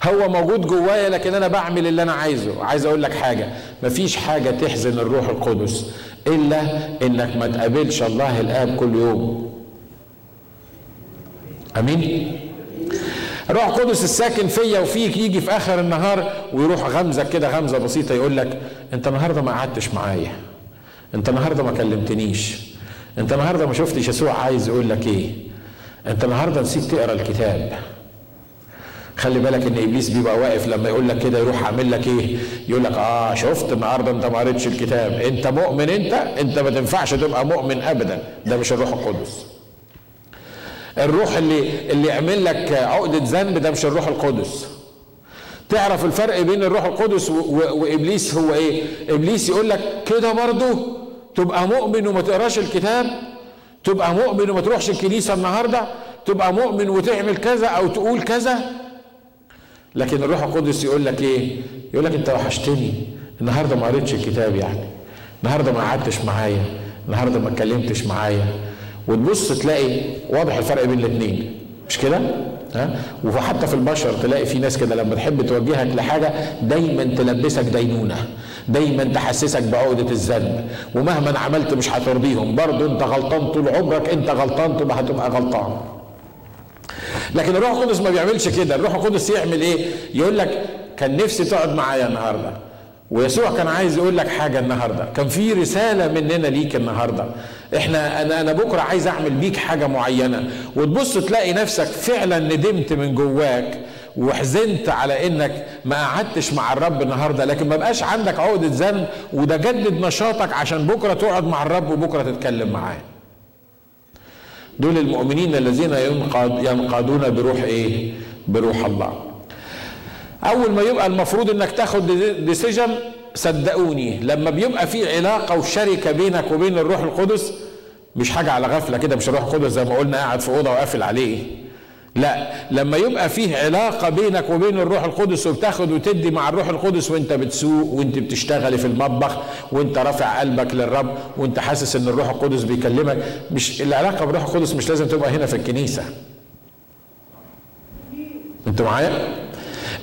هو موجود جوايا لكن أنا بعمل اللي أنا عايزه. عايز أقول لك حاجة مفيش حاجة تحزن الروح القدس إلا إنك ما تقابلش الله الاب كل يوم. أمين؟ الروح القدس الساكن فيا وفيك يجي في آخر النهار ويروح غمزك كده غمزة بسيطة يقول لك أنت النهارده ما قعدتش معايا أنت النهارده ما كلمتنيش أنت النهارده ما شفتش يسوع عايز يقول لك إيه أنت النهارده نسيت تقرأ الكتاب. خلي بالك إن إبليس بيبقى واقف لما يقول لك كده يروح عامل لك إيه؟ يقول لك آه شفت النهارده أنت ما قريتش الكتاب أنت مؤمن أنت؟ أنت ما تنفعش تبقى مؤمن ابدا. ده مش الروح القدس. الروح اللي اللي يعمل لك عقدة ذنب ده مش الروح القدس. تعرف الفرق بين الروح القدس وإبليس هو إيه؟ إبليس يقول لك كده برضه تبقى مؤمن وما تقراش الكتاب تبقى مؤمن وما تروحش الكنيسة النهارده تبقى مؤمن وتعمل كذا أو تقول كذا. لكن الروح القدس يقول لك إيه؟ يقول لك أنت وحشتني. النهارده ما قريتش الكتاب يعني. النهارده ما قعدتش معايا. النهارده ما اتكلمتش معايا. وتبص تلاقي واضح الفرق بين الاثنين مش كده؟ ها؟ وحتى في البشر تلاقي في ناس كده لما تحب توجهك لحاجة دايما تلبسك دينونة دايما تحسسك بعقدة الذنب ومهما عملت مش هترضيهم. برضه انت غلطان طول عمرك انت غلطان تبقى هتبقى غلطان. لكن الروح القدس ما بيعملش كده. الروح القدس يعمل إيه؟ يقول لك كان نفسي تقعد معايا النهارده. ويسوع كان عايز يقول لك حاجة النهارده. كان في رسالة مننا ليك النهارده. إحنا أنا أنا بكره عايز اعمل بيك حاجة معينه. وتبص تلاقي نفسك فعلا ندمت من جواك وحزنت على انك ما قعدتش مع الرب النهارده. لكن ما بقاش عندك عقدة ذنب وده جدد نشاطك عشان بكره تقعد مع الرب وبكره تتكلم معاه. دول المؤمنين الذين ينقاد ينقادون بروح إيه؟ بروح الله. أول ما يبقى المفروض إنك تاخد ديسيجن صدقوني لما بيبقى في علاقة وشركة بينك وبين الروح القدس مش حاجة على غفلة كده مش الروح القدس زي ما قلنا قاعد في أوضة وقافل عليه لا لما يبقى فيه علاقة بينك وبين الروح القدس وبتاخد وتدي مع الروح القدس وانت بتسوق وانت بتشتغلي في المطبخ وانت رافع قلبك للرب وانت حاسس إن الروح القدس بيكلمك مش العلاقة بالروح القدس مش لازم تبقى هنا في الكنيسة أنتوا معايا؟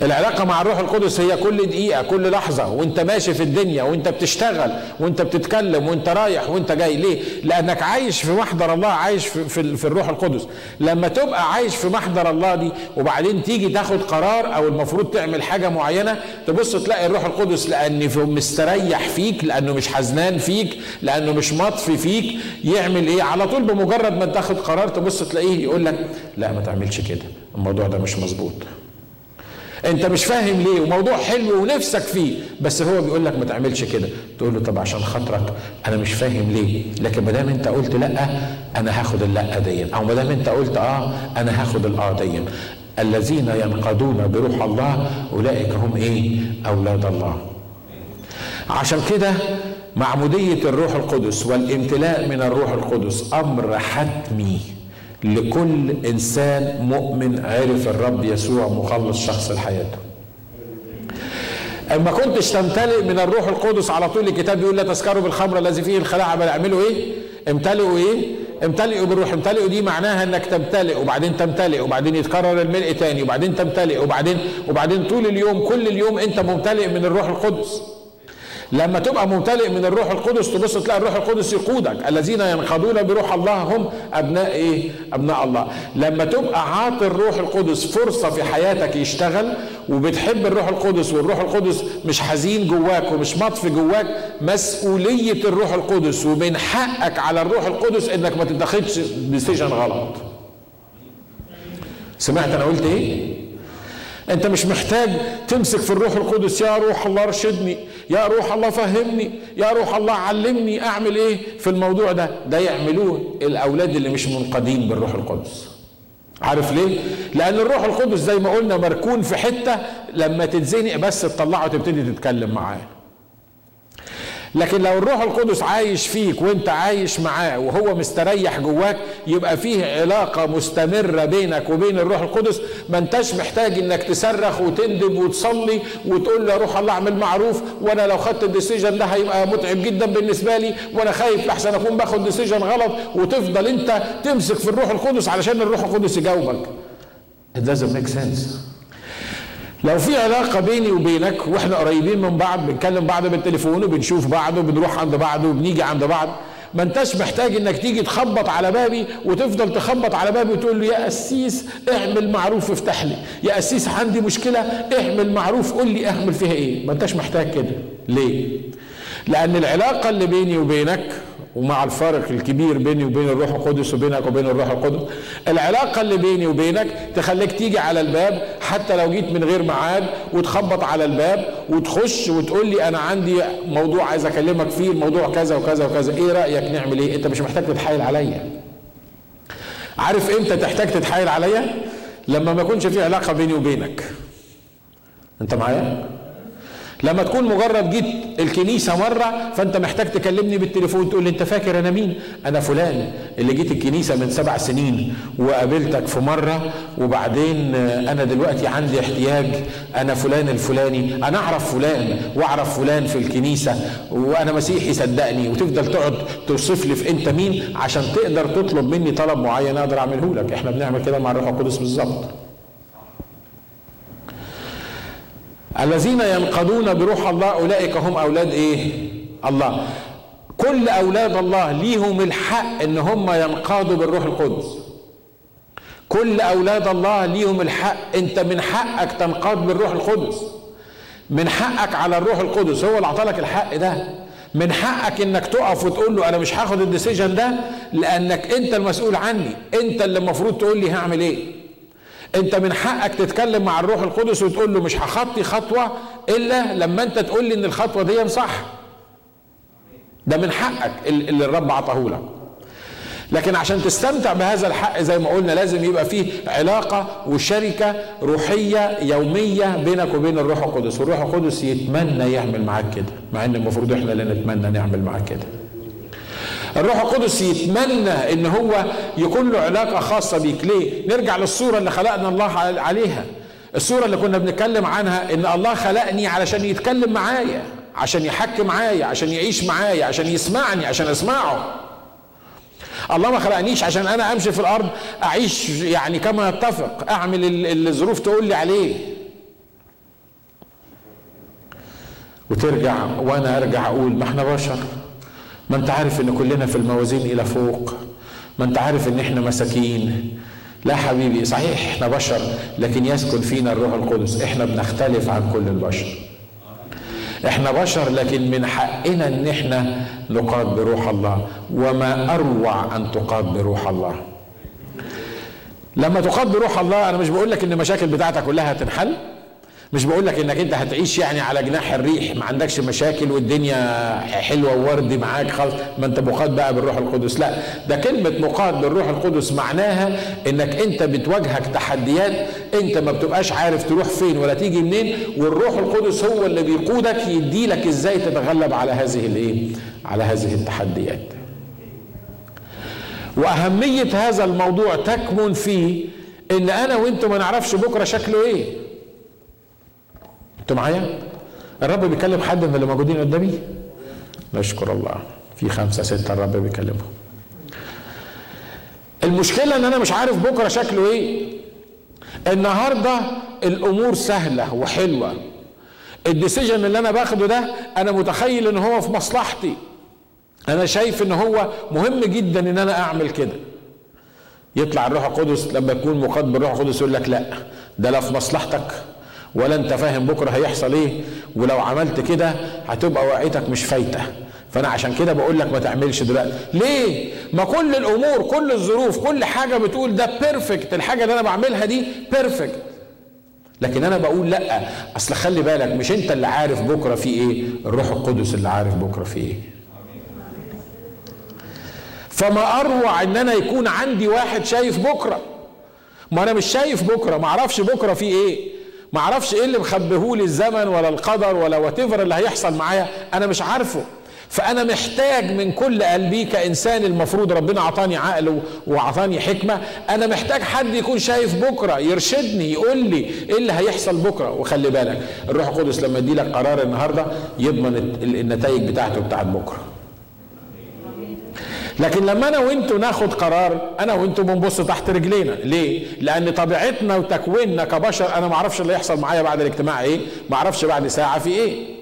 العلاقة مع الروح القدس هي كل دقيقة كل لحظة وانت ماشي في الدنيا وانت بتشتغل وانت بتتكلم وانت رايح وانت جاي ليه؟ لأنك عايش في محضر الله عايش في, في, في الروح القدس لما تبقى عايش في محضر الله دي وبعدين تيجي تاخد قرار أو المفروض تعمل حاجة معينة تبص تلاقي الروح القدس لأن مستريح فيك لأنه مش حزنان فيك لأنه مش مطفي فيك يعمل إيه؟ على طول بمجرد ما تاخد قرار تبص تلاقيه يقول لك لا ما تعملش كده الموضوع ده مش مظبوط انت مش فاهم ليه وموضوع حلو ونفسك فيه. بس هو بيقول لك ما تعملش كده. تقول له طب عشان خاطرك أنا مش فاهم ليه. لكن ما دام أنت قلت لأ أنا هاخد اللأ دي أو ما دام أنت قلت آه أنا هاخد الآه دي الذين ينقضون بروح الله أولئك هم إيه؟ أولاد الله. عشان كده معمودية الروح القدس والامتلاء من الروح القدس أمر حتمي. لكل إنسان مؤمن عرف الرب يسوع مخلص شخص لحياته اما كنتش تمتلئ من الروح القدس على طول الكتاب بيقول لا تسكروا بالخمر الذي فيه الخلاعه بل اعملوا إيه؟ امتلئوا إيه؟ امتلئوا بالروح. امتلئوا دي معناها إنك تمتلئ وبعدين تمتلئ وبعدين يتكرر الملء تاني وبعدين تمتلئ وبعدين وبعدين طول اليوم كل اليوم أنت ممتلئ من الروح القدس. لما تبقى ممتلئ من الروح القدس تبص تلاقي الروح القدس يقودك. الذين ينقضون بروح الله هم أبناء إيه؟ أبناء الله. لما تبقى عاطي الروح القدس فرصة في حياتك يشتغل وبتحب الروح القدس والروح القدس مش حزين جواك ومش مطفي جواك مسؤولية الروح القدس ومن حقك على الروح القدس إنك ما تتخذش ديسيجن غلط. سمعت أنا قلت إيه؟ انت مش محتاج تمسك في الروح القدس. يا روح الله ارشدني يا روح الله فهمني يا روح الله علمني اعمل إيه في الموضوع ده. ده يعملوه الاولاد اللي مش منقادين بالروح القدس. عارف ليه؟ لأن الروح القدس زي ما قلنا مركون في حتة لما تتزنق بس تطلعه وتبتدي تتكلم معاه. لكن لو الروح القدس عايش فيك وانت عايش معاه وهو مستريح جواك يبقى فيه علاقة مستمرة بينك وبين الروح القدس ما انتش محتاج انك تصرخ وتندب وتصلي وتقول له روح الله اعمل معروف وأنا لو خدت ال decision ده هيبقى متعب جدا بالنسبة لي وأنا خايف لحسن اكون باخد decision غلط وتفضل انت تمسك في الروح القدس علشان الروح القدس يجاوبك It doesn't make sense. لو في علاقة بيني وبينك وإحنا قريبين من بعض بنكلم بعض بالتليفون وبنشوف بعض وبنروح عند بعض وبنيجي عند بعض ما انتش محتاج إنك تيجي تخبط على بابي وتفضل تخبط على بابي وتقول له يا قسيس اعمل معروف افتح لي يا قسيس عندي مشكلة اعمل معروف قول لي اعمل فيها إيه؟ ما انتش محتاج كده. ليه؟ لأن العلاقة اللي بيني وبينك ومع الفارق الكبير بيني وبين الروح القدس وبينك وبين الروح القدس العلاقة اللي بيني وبينك تخليك تيجي على الباب حتى لو جيت من غير ميعاد وتخبط على الباب وتخش وتقول لي أنا عندي موضوع عايز أكلمك فيه الموضوع كذا وكذا وكذا. إيه رأيك نعمل إيه؟ أنت مش محتاج تتحايل عليا. عارف إمتى تحتاج تتحايل عليا؟ لما ما يكونش في علاقة بيني وبينك. أنت معايا؟ لما تكون مجرد جيت الكنيسة مرة فأنت محتاج تكلمني بالتليفون تقول لي أنت فاكر أنا مين؟ أنا فلان اللي جيت الكنيسة من سبع سنين وقابلتك في مرة وبعدين أنا دلوقتي عندي احتياج أنا فلان الفلاني أنا أعرف فلان وأعرف فلان في الكنيسة وأنا مسيحي صدقني وتفضل تقعد توصف لي في أنت مين عشان تقدر تطلب مني طلب معين أقدر أعمله لك. إحنا بنعمل كده مع الروح القدس بالظبط. الذين ينقضون بروح الله أولئك هم أولاد إيه؟ الله. كل أولاد الله ليهم الحق إن هم ينقادوا بالروح القدس. كل أولاد الله ليهم الحق أنت من حقك تنقاد بالروح القدس. من حقك على الروح القدس هو اللي اعطالك الحق ده. من حقك إنك تقف وتقول له أنا مش هاخد الديسيجن ده لأنك أنت المسؤول عني. أنت اللي المفروض تقول لي هعمل إيه؟ انت من حقك تتكلم مع الروح القدس وتقول له مش هخطي خطوة إلا لما انت تقول لي إن الخطوة دي صح. ده من حقك اللي الرب عطاه لك. لكن عشان تستمتع بهذا الحق زي ما قلنا لازم يبقى فيه علاقة وشركة روحية يومية بينك وبين الروح القدس. والروح القدس يتمنى يعمل معاك كده مع إن المفروض إحنا اللي نتمنى نعمل معاك كده. الروح القدس يتمنى إن هو يكون له علاقة خاصة بيك. ليه؟ نرجع للصورة اللي خلقنا الله عليها. الصورة اللي كنا بنتكلم عنها إن الله خلقني علشان يتكلم معايا عشان يحكي معايا عشان يعيش معايا عشان يسمعني عشان اسمعه الله ما خلقنيش عشان أنا أمشي في الأرض أعيش يعني كما يتفق أعمل اللي الظروف تقول لي عليه. وترجع وأنا أرجع أقول ما إحنا بشر. ما انت عارف إن كلنا في الموازين إلى فوق ما انت عارف إن إحنا مساكين. لا حبيبي صحيح إحنا بشر لكن يسكن فينا الروح القدس. إحنا بنختلف عن كل البشر. إحنا بشر لكن من حقنا إن إحنا نقاد بروح الله. وما أروع أن تقاد بروح الله. لما تقاد بروح الله أنا مش بقول لك إن المشاكل بتاعتك كلها هتنحل مش بقول لك إنك أنت هتعيش يعني على جناح الريح ما عندكش مشاكل والدنيا حلوة ووردي معاك خالص ما أنت مقاد بقى بالروح القدس. لا ده كلمة مقاد بالروح القدس معناها إنك أنت بتواجهك تحديات أنت ما بتبقاش عارف تروح فين ولا تيجي منين والروح القدس هو اللي بيقودك يدي لك إزاي تتغلب على هذه الإيه؟ على هذه التحديات. وأهمية هذا الموضوع تكمن في إن أنا وأنتم ما نعرفش بكرة شكله إيه. أنتوا معايا؟ الرب بيكلم حد من اللي موجودين قدامي؟ نشكر الله. في خمسة ستة الرب بيكلمهم. المشكلة إن أنا مش عارف بكرة شكله إيه. النهاردة الأمور سهلة وحلوة. الديسيجن اللي أنا باخده ده أنا متخيل إن هو في مصلحتي. أنا شايف إن هو مهم جدا إن أنا أعمل كده. يطلع الروح القدس لما يكون مقاد بالروح القدس يقول لك لا ده لا في مصلحتك. ولا انت فاهم بكرة هيحصل إيه. ولو عملت كده هتبقى وقعتك مش فايتة. فأنا عشان كده بقول لك ما تعملش دلوقتي. ليه؟ ما كل الأمور كل الظروف كل حاجة بتقول ده perfect الحاجة اللي أنا بعملها دي perfect لكن أنا بقول لأ. أصل خلي بالك مش أنت اللي عارف بكرة في إيه. الروح القدس اللي عارف بكرة في إيه. فما أروع إن أنا يكون عندي واحد شايف بكرة. ما أنا مش شايف بكرة. ما أعرفش بكرة في إيه. ما أعرفش إيه اللي مخبيهولي الزمن ولا القدر ولا وات اللي هيحصل معايا أنا مش عارفه. فانا محتاج من كل قلبي كإنسان المفروض ربنا عطاني عقل وعطاني حكمة أنا محتاج حد يكون شايف بكرة يرشدني يقول لي إيه اللي هيحصل بكرة. وخلي بالك الروح القدس لما يدي لك قرار النهارده يضمن النتائج بتاعته بتاعت بكرة. لكن لما أنا وأنتوا ناخد قرار أنا وأنتوا بنبص تحت رجلينا. ليه؟ لأن طبيعتنا وتكويننا كبشر أنا ما أعرفش اللي يحصل معايا بعد الاجتماع إيه ما أعرفش بعد ساعة في إيه.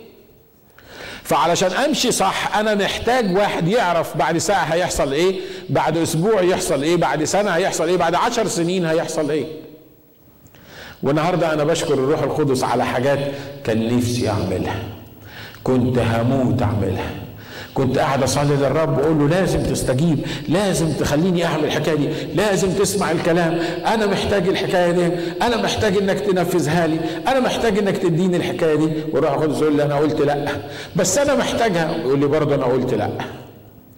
فعلشان أمشي صح أنا محتاج واحد يعرف بعد ساعة هيحصل إيه بعد أسبوع يحصل إيه بعد سنة هيحصل إيه بعد عشر سنين هيحصل إيه. والنهاردة أنا بشكر الروح القدس على حاجات كان نفسي أعملها كنت هموت أعملها. كنت قاعد أصلي للرب واقول له لازم تستجيب لازم تخليني أعمل الحكاية دي لازم تسمع الكلام. أنا محتاج الحكاية دي أنا محتاج إنك تنفذها لي أنا محتاج إنك تديني الحكاية دي. وراح القدس يقول لي أنا قلت لأ بس أنا محتاجها. يقول لي برضه أنا قلت لأ.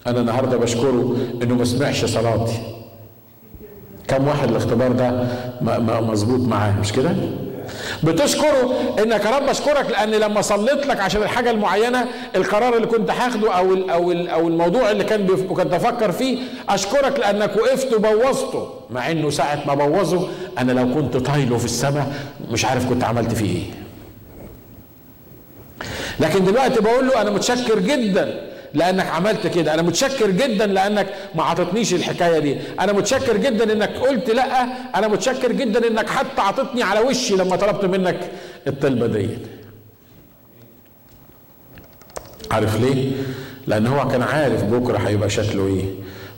أنا النهارده بشكره إنه ما سمعش صلاتي. كم واحد الاختبار ده مظبوط معاه مش كده؟ بتشكره إنك يا رب أشكرك لأن لما صليت لك عشان الحاجة المعينة القرار اللي كنت هاخده أو ال أو ال أو الموضوع اللي كان كنت أفكر فيه أشكرك لأنك وقفت وبوظته مع إنه ساعة ما بوظه أنا لو كنت طايله في السماء مش عارف كنت عملت فيه إيه. لكن دلوقتي بقول له أنا متشكر جدا لأنك عملت كده. أنا متشكر جدا لأنك ما عطتنيش الحكاية دي. أنا متشكر جدا إنك قلت لأ. أنا متشكر جدا إنك حتى عطتني على وشي لما طلبت منك الطلبة دي. عارف ليه؟ لأن هو كان عارف بكرة هيبقى شكله إيه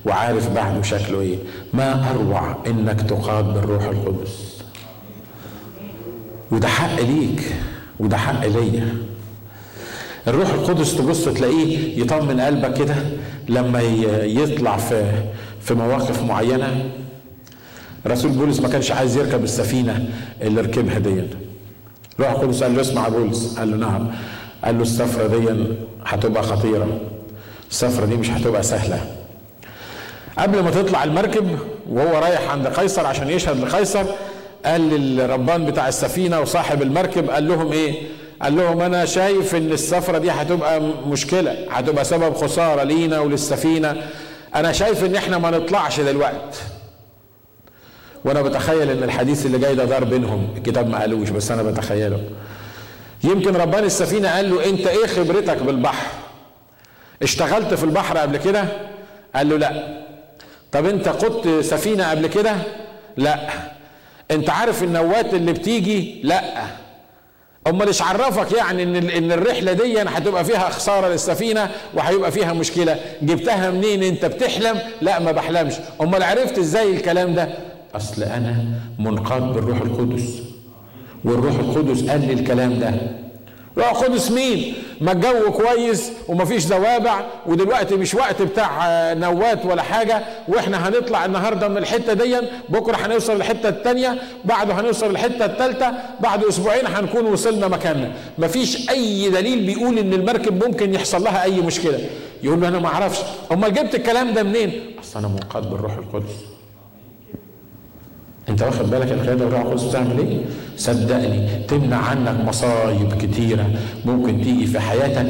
وعارف بعده شكله إيه. ما أروع إنك تقاد بالروح القدس. وده حق ليك وده حق ليا. الروح القدس تبص تلاقيه يطمن قلبك كده لما يطلع في في مواقف معينة. رسول بولس ما كانش عايز يركب السفينة اللي ركبها دي الروح القدس قال له اسمع بولس. قال له نعم. قال له السفرة دي هتبقى خطيرة. السفرة دي مش هتبقى سهلة. قبل ما تطلع المركب وهو رايح عند قيصر عشان يشهد لقيصر قال للربان بتاع السفينة وصاحب المركب قال لهم إيه؟ قال لهم أنا شايف إن السفرة دي هتبقى مشكلة هتبقى سبب خسارة لينا وللسفينة. أنا شايف إن إحنا ما نطلعش دلوقتي وأنا بتخيل إن الحديث اللي جاي ده دار بينهم الكتاب ما قالوش بس أنا بتخيله. يمكن ربان السفينة قال له أنت إيه خبرتك بالبحر؟ اشتغلت في البحر قبل كده؟ قال له لا. طب أنت قدت سفينة قبل كده؟ لا. أنت عارف النوات اللي بتيجي؟ لا. امال إيش عرفك يعني ان ان الرحلة دي هتبقى فيها خسارة للسفينة وهيبقى فيها مشكلة. جبتها منين؟ انت بتحلم؟ لا ما بحلمش. امال عرفت إزاي الكلام ده؟ اصل أنا منقاد بالروح القدس. والروح القدس قال لي الكلام ده. روح القدس مين ما الجو كويس ومفيش زوابع ودلوقتي مش وقت بتاع نوات ولا حاجة. وإحنا هنطلع النهاردة من الحتة دي بكرة هنوصل الحتة التانية بعده هنوصل الحتة التالتة بعد أسبوعين هنكون وصلنا مكاننا. مفيش أي دليل بيقول إن المركب ممكن يحصل لها أي مشكلة. يقول له أنا ما أعرفش. أمال جبت الكلام ده منين؟ أصل أنا منقاد بالروح القدس. انت واخد بالك القياده والروح القدس بتعمل إيه؟ صدقني تمنع عنك مصايب كتيرة ممكن تيجي في حياتك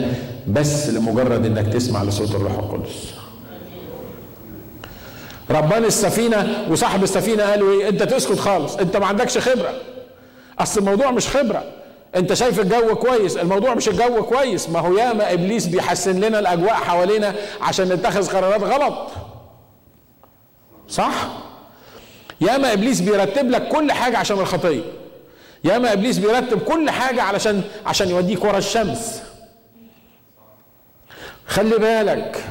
بس لمجرد انك تسمع لصوت الروح القدس. ربان السفينة وصاحب السفينة قالوا إيه؟ انت تسكت خالص، انت ما عندكش خبرة. اصل الموضوع مش خبرة. انت شايف الجو كويس، الموضوع مش الجو كويس، ما هو ياما إبليس بيحسن لنا الأجواء حوالينا عشان نتخذ قرارات غلط. صح؟ ياما إبليس بيرتب لك كل حاجة عشان الخطية. ياما إبليس بيرتب كل حاجة علشان عشان يوديك ورا الشمس. خلي بالك.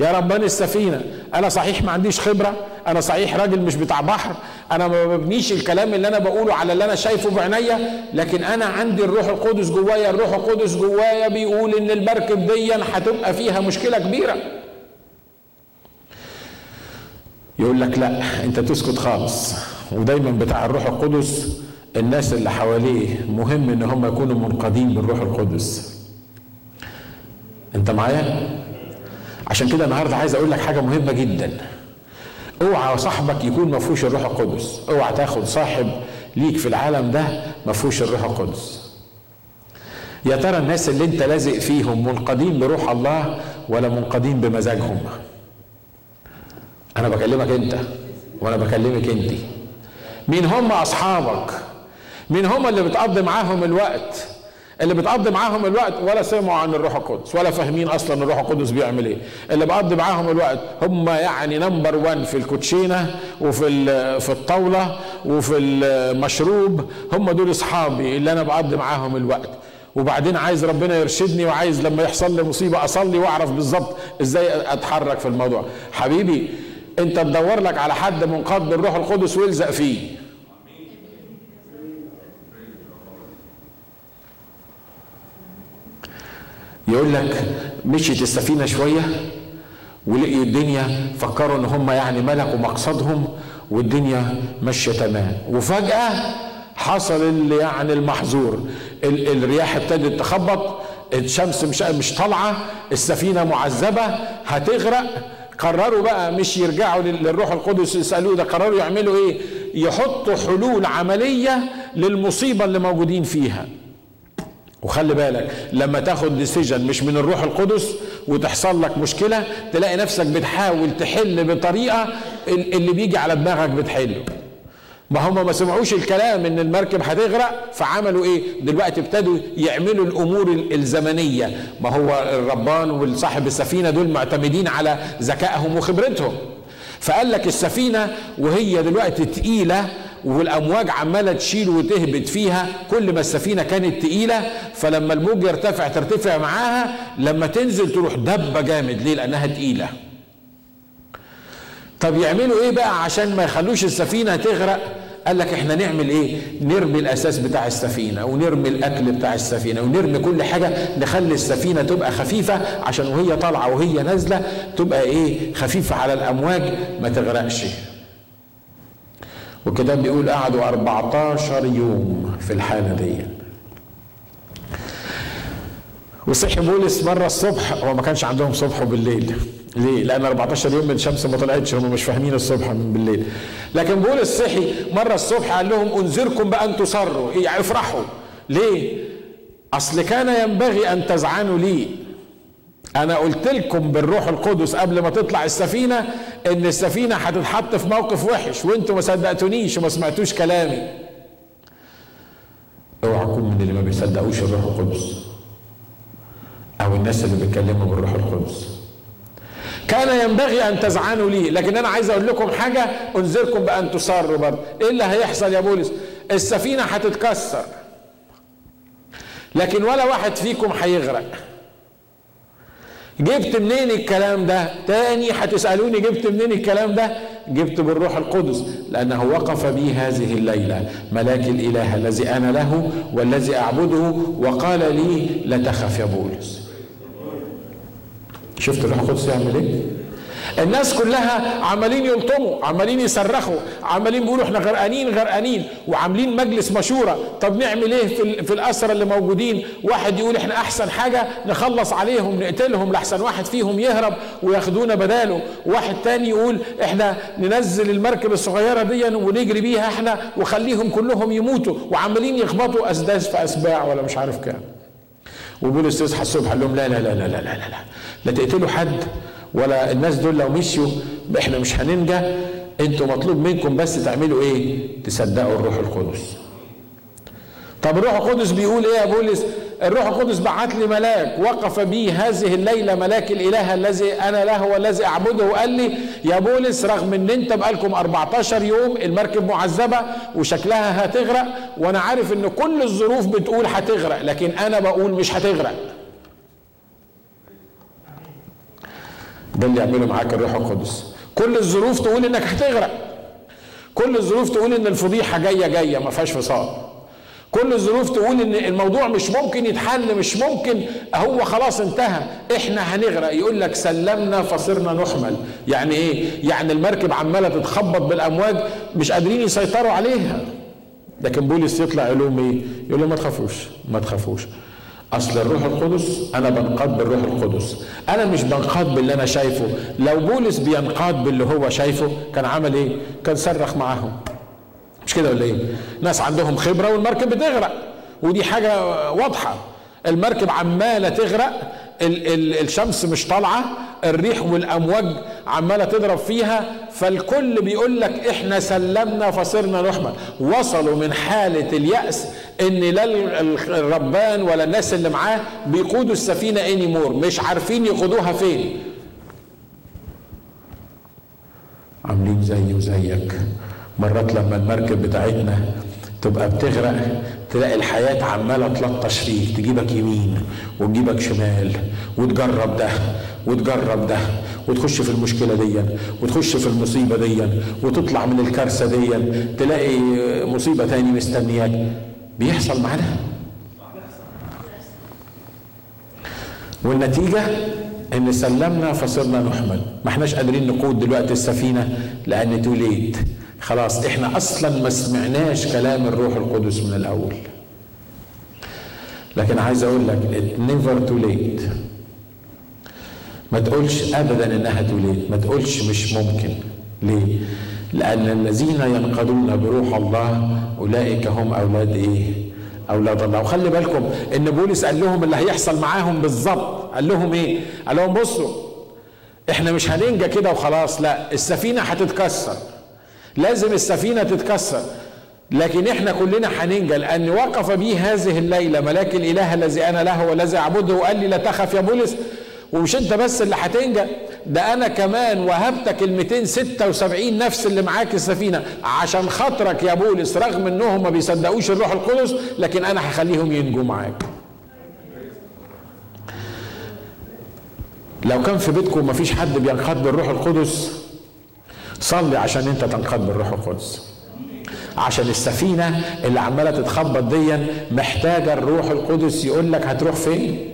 يا ربان السفينه أنا صحيح ما عنديش خبرة. أنا صحيح راجل مش بتاع بحر. أنا ما ببنيش الكلام اللي أنا بقوله على اللي أنا شايفه بعينيا. لكن أنا عندي الروح القدس جوايا. الروح القدس جوايا بيقول إن المركب دي هتبقى فيها مشكلة كبيرة. يقول لك لا انت تسكت خالص. ودايما بتاع الروح القدس الناس اللي حواليه مهم إن هم يكونوا منقادين بالروح القدس. انت معايا؟ عشان كده النهارده عايز أقول لك حاجة مهمة جدا. اوعى صاحبك يكون ما فيهوش الروح القدس. اوعى تاخد صاحب ليك في العالم ده ما فيهوش الروح القدس. يا ترى الناس اللي انت لازق فيهم منقادين بروح الله ولا منقادين بمزاجهم؟ أنا بكلمك أنت وأنا بكلمك أنت. مين هم أصحابك؟ مين هم اللي بتقضي معاهم الوقت؟ اللي بتقضي معاهم الوقت ولا سمعوا عن الروح القدس ولا فاهمين أصلا الروح القدس بيعمل إيه. اللي بقضي معاهم الوقت هم يعني نمبر 1 في الكوتشينة وفي في الطاولة وفي المشروب. هم دول أصحابي اللي أنا بقضي معاهم الوقت. وبعدين عايز ربنا يرشدني وعايز لما يحصل لي مصيبة أصلي وأعرف بالظبط إزاي أتحرك في الموضوع. حبيبي انت تدور لك على حد منقاد بالروح القدس والزق فيه. يقول لك مشيت السفينة شوية ولقيوا الدنيا فكروا إن هم يعني ملكوا مقصدهم والدنيا ماشية تمام. وفجأة حصل اللي يعني المحظور. الرياح ابتدت تخبط الشمس مش مش طالعة السفينة معذبة هتغرق قرروا بقى مش يرجعوا للروح القدس يسألوه ده قرروا يعملوا إيه؟ يحطوا حلول عملية للمصيبة اللي موجودين فيها. وخلي بالك لما تاخد ديسيجن مش من الروح القدس وتحصل لك مشكلة تلاقي نفسك بتحاول تحل بطريقة اللي بيجي على دماغك بتحله. ما هم ما سمعوش الكلام إن المركب هتغرق فعملوا إيه؟ دلوقتي ابتدوا يعملوا الأمور الزمنية. ما هو الربان والصاحب السفينة دول معتمدين على ذكائهم وخبرتهم. فقال لك السفينة وهي دلوقتي تقيلة والأمواج عمالة تشيل وتهبط فيها كل ما السفينة كانت تقيلة فلما الموج يرتفع ترتفع معاها لما تنزل تروح دبة جامد. ليه؟ لأنها تقيلة. طب يعملوا إيه بقى عشان ما يخلوش السفينة تغرق؟ قال لك إحنا نعمل إيه؟ نرمي الأساس بتاع السفينة ونرمي الأكل بتاع السفينة ونرمي كل حاجة نخلي السفينة تبقى خفيفة عشان وهي طالعة وهي نازلة تبقى إيه؟ خفيفة على الأمواج ما تغرقش. وكده بيقول قعدوا 14 يوم في الحالة دي. وصحي بولس مرة الصبح هو ما كانش عندهم صبح وبالليل. ليه؟ لأن 14 يوم الشمس ما طلعتش هم مش فاهمين الصبح من بالليل. لكن بولس صحي مرة الصبح قال لهم أنذركم بأن تصروا. يعني افرحوا. ليه؟ أصل كان ينبغي أن تزعنوا لي. أنا قلت لكم بالروح القدس قبل ما تطلع السفينة إن السفينة هتتحط في موقف وحش وأنتم ما صدقتونيش وما سمعتوش كلامي. اوعى تكون من اللي ما بيصدقوش الروح القدس أو الناس اللي بيتكلموا بالروح القدس. كان ينبغي أن تزعنوا لي. لكن أنا عايز أقول لكم حاجة أنذركم بأن تصروا برضه. إيه اللي هيحصل يا بولس؟ السفينة هتتكسر. لكن ولا واحد فيكم هيغرق. جبت منين الكلام ده؟ تاني هتسألوني جبت منين الكلام ده؟ جبت بالروح القدس لأنه وقف بي هذه الليلة. ملاك الإله الذي أنا له والذي أعبده وقال لي لا تخف يا بولس. شفت الروح القدس يعمل إيه؟ الناس كلها عمالين يلطموا عمالين يصرخوا عمالين بيقولوا إحنا غرقانين غرقانين وعاملين مجلس مشوره طب نعمل إيه في, في الاسرى اللي موجودين؟ واحد يقول إحنا أحسن حاجة نخلص عليهم نقتلهم لأحسن واحد فيهم يهرب وياخدونا بداله. واحد تاني يقول إحنا ننزل المركب الصغيرة دي ونجري بيها إحنا وخليهم كلهم يموتوا. وعمالين يخبطوا أسداس في أسباع ولا مش عارف كام. وبولس يصحى الصبح قال لهم لا لا لا لا لا لا لا لا. تقتلوا حد ولا الناس دول لو مشيوا إحنا مش هننجى أنتوا مطلوب منكم بس تعملوا إيه؟ تصدقوا الروح القدس. طب الروح القدس بيقول إيه يا بولس؟ الروح القدس بعت لي ملاك وقف بي هذه الليلة ملاك الإله الذي أنا له والذي أعبده وقال لي يا بولس رغم إن أنت بقالكم 14 يوم المركب معذبة وشكلها هتغرق وأنا عارف إن كل الظروف بتقول هتغرق لكن أنا بقول مش هتغرق. ده اللي يعمله معاك الروح القدس. كل الظروف تقول إنك هتغرق. كل الظروف تقول إن الفضيحة جاية جاية ما فيهاش فصال. كل الظروف تقول إن الموضوع مش ممكن يتحل مش ممكن. هو خلاص انتهى. إحنا هنغرق. يقول لك سلمنا فصرنا نحمل. يعني إيه؟ يعني المركب عمالة تتخبط بالأمواج مش قادرين يسيطروا عليها. لكن بولس يطلع يقول لهم إيه؟ يقول لهم ما تخافوش ما تخافوش. أصل الروح القدس أنا بنقاد بالروح القدس. أنا مش بنقاد باللي أنا شايفه. لو بولس بينقاد باللي هو شايفه كان عمل إيه؟ كان صرخ معاهم. مش كده ولا إيه؟ ناس عندهم خبرة والمركب بتغرق. ودي حاجة واضحة. المركب عمالة تغرق ال ال الشمس مش طالعة الريح والأمواج عمالة تضرب فيها فالكل بيقول لك إحنا سلمنا فصرنا نحمل وصلوا من حالة اليأس إن لا الربان ولا الناس اللي معاه بيقودوا السفينة اني مور مش عارفين يقودوها فين. عاملين زي وزيك. مرات لما المركب بتاعتنا تبقى بتغرق تلاقي الحياة عمالة تلطش فيك تجيبك يمين وتجيبك شمال وتجرب ده وتجرب ده وتخش في المشكلة دي وتخش في المصيبة دي وتطلع من الكارثة دي تلاقي مصيبة تاني مستنياك. بيحصل معانا؟ والنتيجة إن سلمنا فصرنا نحمل. ما إحناش قادرين نقود دلوقتي السفينة لأن توليت خلاص إحنا أصلا ما سمعناش كلام الروح القدس من الأول. لكن عايز أقول لك never too late ما تقولش ابدا إنها too late ما تقولش مش ممكن. ليه؟ لأن الذين ينقادون بروح الله أولئك هم أولاد إيه؟ أولاد الله. وخلي بالكم إن بولس قال لهم اللي هيحصل معاهم بالظبط قال لهم إيه؟ قال لهم بصوا إحنا مش هننجى كده وخلاص لا السفينة هتتكسر. لازم السفينة تتكسر. لكن إحنا كلنا هننجى لأن وقف بي هذه الليلة ملاك الإله الذي أنا له والذي أعبده وقال لي لا تخف يا بولس. ومش أنت بس اللي هتنجى ده أنا كمان وهبتك ال 276 نفس اللي معاك السفينة. عشان خاطرك يا بولس رغم انهم ما بيصدقوش الروح القدس لكن أنا هخليهم ينجوا معاك. لو كان في بيتكم ما فيش حد بينقاد بالروح القدس صلي عشان انت تنقاد بالروح القدس. عشان السفينة اللي عمالة تتخبط ديا محتاجة الروح القدس يقول لك هتروح فين؟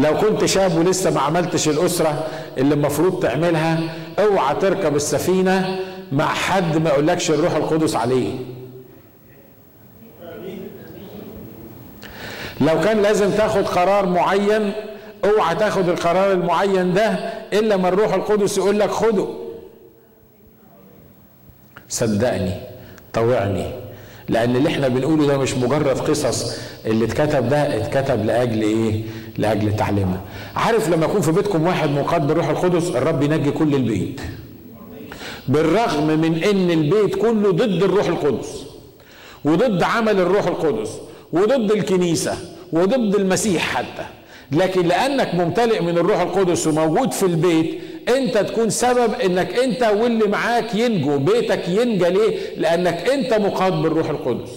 لو كنت شاب ولسه ما عملتش الأسرة اللي المفروض تعملها اوعى تركب السفينة مع حد ما يقولكش الروح القدس عليه. لو كان لازم تاخد قرار معين اوعى تاخد القرار المعين ده إلا ما الروح القدس يقول لك خده. صدقني طوعني لأن اللي إحنا بنقوله ده مش مجرد قصص اللي اتكتب ده اتكتب لأجل إيه؟ لأجل تعليمنا عارف لما يكون في بيتكم واحد منقاد بالروح القدس الرب ينجي كل البيت. بالرغم من إن البيت كله ضد الروح القدس وضد عمل الروح القدس وضد الكنيسة وضد المسيح حتى. لكن لأنك ممتلئ من الروح القدس وموجود في البيت أنت تكون سبب إنك أنت واللي معاك ينجو بيتك ينجى ليه؟ لأنك أنت مقاد بالروح القدس.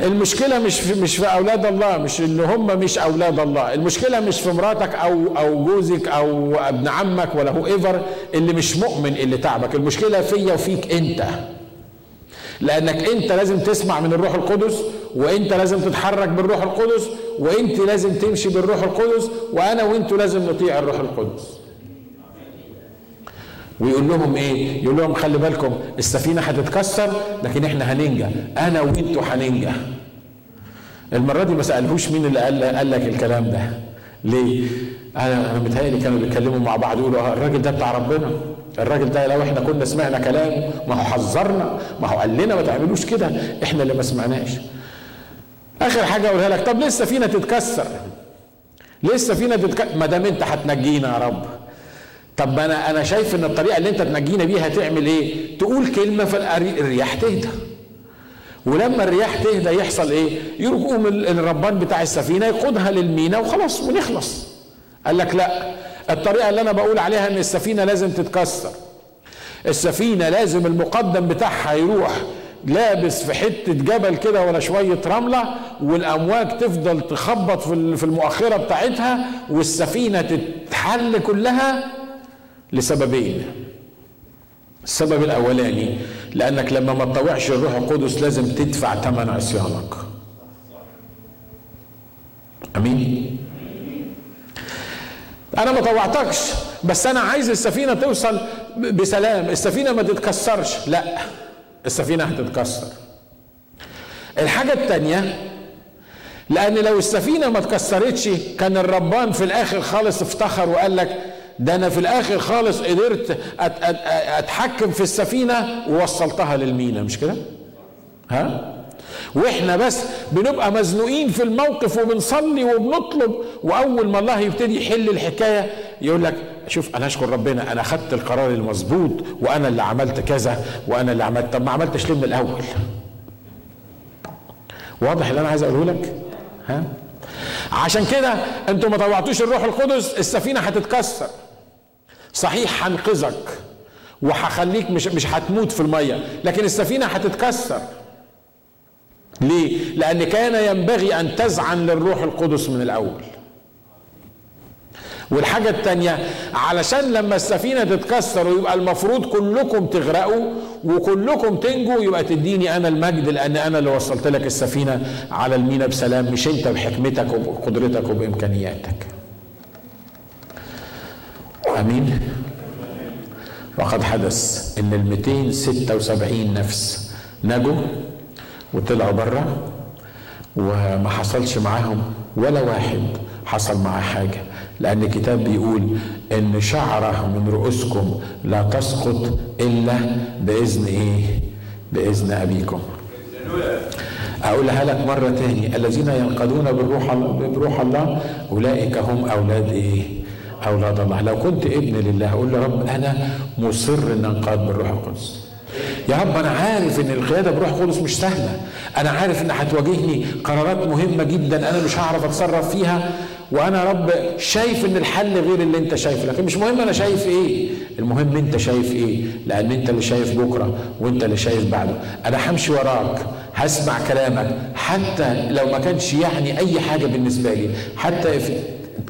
المشكلة مش في مش في أولاد الله مش اللي هم مش أولاد الله، المشكلة مش في مراتك أو أو جوزك أو ابن عمك ولا هو ايفر اللي مش مؤمن اللي تعبك، المشكلة فيا وفيك أنت. لأنك أنت لازم تسمع من الروح القدس وأنت لازم تتحرك بالروح القدس وأنت لازم تمشي بالروح القدس وأنا وأنتوا لازم نطيع الروح القدس. ويقول لهم إيه؟ يقول لهم خلي بالكم السفينة هتتكسر لكن إحنا هننجى أنا وانتوا هننجى المرة دي ما سألهوش مين اللي قال قال لك الكلام ده. ليه؟ أنا أنا متهيألي كانوا بيتكلموا مع بعض يقولوا الراجل ده بتاع ربنا. الراجل ده لو إحنا كنا سمعنا كلامه ما هو حذرنا ما هو قال لنا ما تعملوش كده. إحنا اللي ما سمعناش. آخر حاجة أقولها لك. طب ليه السفينه تتكسر. ليه السفينه تتكسر ما دام أنت هتنجينا يا رب. طب أنا أنا شايف إن الطريقة اللي أنت تنجينا بيها تعمل إيه؟ تقول كلمة فالرياح تهدى. ولما الرياح تهدى يحصل إيه؟ يقوم الربان بتاع السفينة يقودها للمينا وخلاص ونخلص. قال لك لا. الطريقة اللي أنا بقول عليها إن السفينة لازم تتكسر. السفينة لازم المقدم بتاعها يروح لابس في حتة جبل كده ولا شوية رملة والأمواج تفضل تخبط في المؤخرة بتاعتها والسفينة تتحل كلها لسببين. السبب الأولاني لأنك لما ما تطوعش الروح القدس لازم تدفع ثمن عصيانك. أمين؟ أنا ما طوعتكش بس أنا عايز السفينة توصل بسلام. السفينة ما تتكسرش. لا. السفينة هتتكسر. الحاجة الثانية لأن لو السفينة ما اتكسرتش كان الربان في الآخر خالص افتخر وقال لك ده أنا في الآخر خالص قدرت أتحكم في السفينة ووصلتها للمينا. مش كده؟ ها؟ وإحنا بس بنبقى مزنوقين في الموقف وبنصلي وبنطلب وأول ما الله يبتدي يحل الحكاية يقول لك شوف أنا أشكر ربنا أنا خدت القرار المظبوط وأنا اللي عملت كذا وأنا اللي عملت طب ما عملتش ليه من الأول؟ واضح اللي أنا عايز أقوله لك؟ ها؟ عشان كده أنتوا ما طوعتوش الروح القدس السفينة هتتكسر. صحيح هنقذك وهخليك مش مش هتموت في المية لكن السفينة هتتكسر. ليه؟ لأن كان ينبغي أن تزعن للروح القدس من الأول. والحاجة التانية علشان لما السفينة تتكسر ويبقى المفروض كلكم تغرقوا وكلكم تنجوا يبقى تديني أنا المجد لأن أنا اللي وصلت لك السفينة. على المينا بسلام مش أنت بحكمتك وبقدرتك وبإمكانياتك. آمين. وقد حدث إن ال 276 نفس نجوا وطلعوا بره وما حصلش معاهم ولا واحد حصل معاه حاجة. لأن الكتاب بيقول إن شعرة من رؤوسكم لا تسقط إلا بإذن إيه؟ بإذن أبيكم. أقولها لك مرة تاني. الذين ينقضون بالروح بروح الله أولئك هم أولاد إيه؟ أولاد الله. لو كنت ابن لله أقول له رب أنا مصر أن أنقاد بالروح القدس. يا رب أنا عارف إن القيادة بروح القدس مش سهلة. أنا عارف إن هتواجهني قرارات مهمة جدا أنا مش هعرف أتصرف فيها. وأنا رب شايف إن الحل غير اللي أنت شايفه لكن مش مهم أنا شايف إيه. المهم أنت شايف إيه لأن أنت اللي شايف بكرة وأنت اللي شايف بعده. أنا همشي وراك هسمع كلامك حتى لو ما كانش يعني أي حاجة بالنسبة لي حتى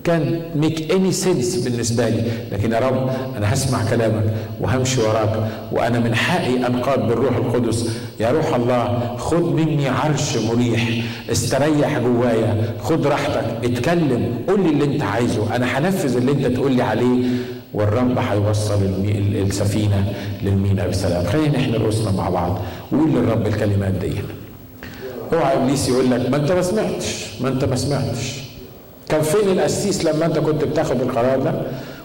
كان make any sense بالنسبة لي. لكن يا رب أنا هسمع كلامك وهمشي وراك وأنا من حقي أنقاد بالروح القدس. يا روح الله خد مني عرش مريح. استريح جوايا. خد راحتك. اتكلم. قول لي اللي أنت عايزه. أنا هنفذ اللي أنت تقول لي عليه. والرب هيوصل السفينة للمينا بسلام. خلينا نحن رؤوسنا مع بعض. وقول للرب الكلمات دي. اوعى إبليس يقول لك ما أنت ما سمعتش. ما أنت ما سمعتش. كان فين القسيس لما انت كنت بتاخد القرار ده؟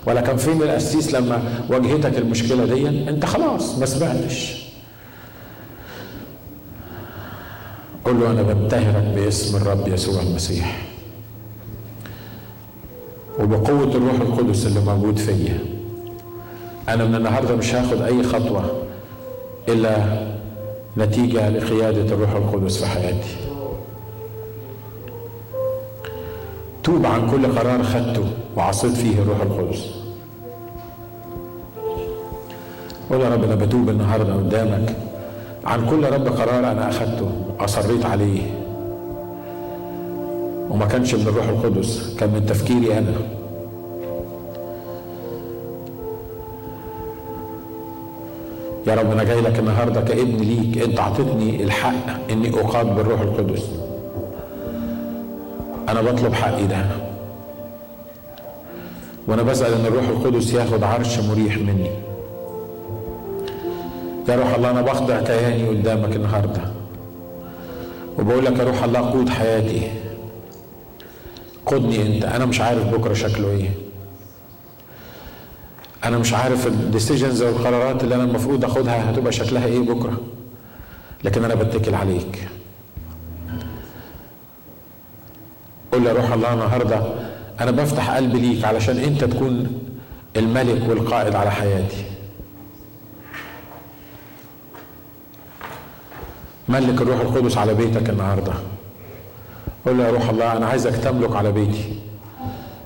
ولا كان فين القسيس لما واجهتك المشكلة دي؟ انت خلاص ما سمعتش. قول له أنا بنتهرك باسم الرب يسوع المسيح. وبقوة الروح القدس اللي موجود فيا. أنا من النهاردة مش هاخد أي خطوة إلا نتيجة لقيادة الروح القدس في حياتي. توب عن كل قرار خدته وعصيت فيه الروح القدس. قول يا رب أنا بتوب النهارده قدامك. عن كل رب قرار أنا أخدته وأصريت عليه. وما كانش من الروح القدس كان من تفكيري أنا. يا رب أنا جاي لك النهارده كابن ليك. أنت أعطيتني الحق إني اقاد بالروح القدس. أنا بطلب حقي ده. وأنا بسأل إن الروح القدس ياخد عرش مريح مني. يا روح الله أنا بخضع كياني قدامك النهارده. وبقول لك يا روح الله قود حياتي. قودني أنت. أنا مش عارف بكرة شكله إيه. أنا مش عارف الديسيجنز أو القرارات اللي أنا المفروض أخدها هتبقى شكلها إيه بكرة. لكن أنا بتكل عليك. قول يا روح الله النهارده أنا بفتح قلبي ليك علشان أنت تكون الملك والقائد على حياتي. ملك الروح القدس على بيتك النهارده. قول له يا روح الله أنا عايزك تملك على بيتي.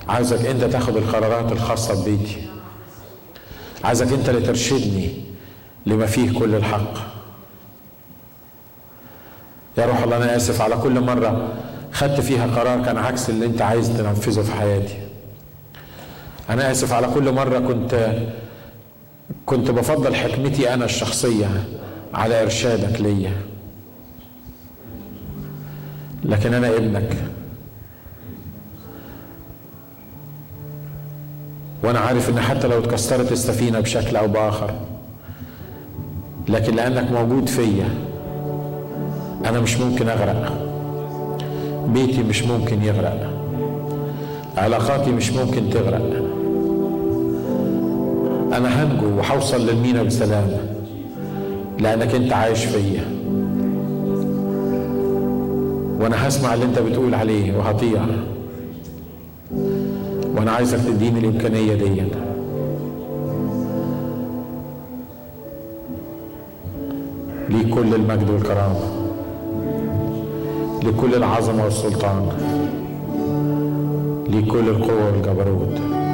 عايزك أنت تاخد القرارات الخاصة ببيتي. عايزك أنت اللي ترشدني لما فيه كل الحق. يا روح الله أنا آسف على كل مرة خدت فيها قرار كان عكس اللي انت عايز تنفذه في حياتي. أنا آسف على كل مرة كنت كنت بفضل حكمتي أنا الشخصية على إرشادك ليا. لكن أنا ابنك. وأنا عارف إن حتى لو اتكسرت السفينة بشكل أو بآخر لكن لأنك موجود فيا أنا مش ممكن أغرق. بيتي مش ممكن يغرق. علاقاتي مش ممكن تغرق. أنا هنجو وهوصل للمينا بسلام لأنك أنت عايش فيا. وأنا هسمع اللي أنت بتقول عليه وهطيع. وأنا عايزك تديني الإمكانية دي ليك كل المجد والكرامة. لكل العظمة والسلطان لكل القوة والجبروت.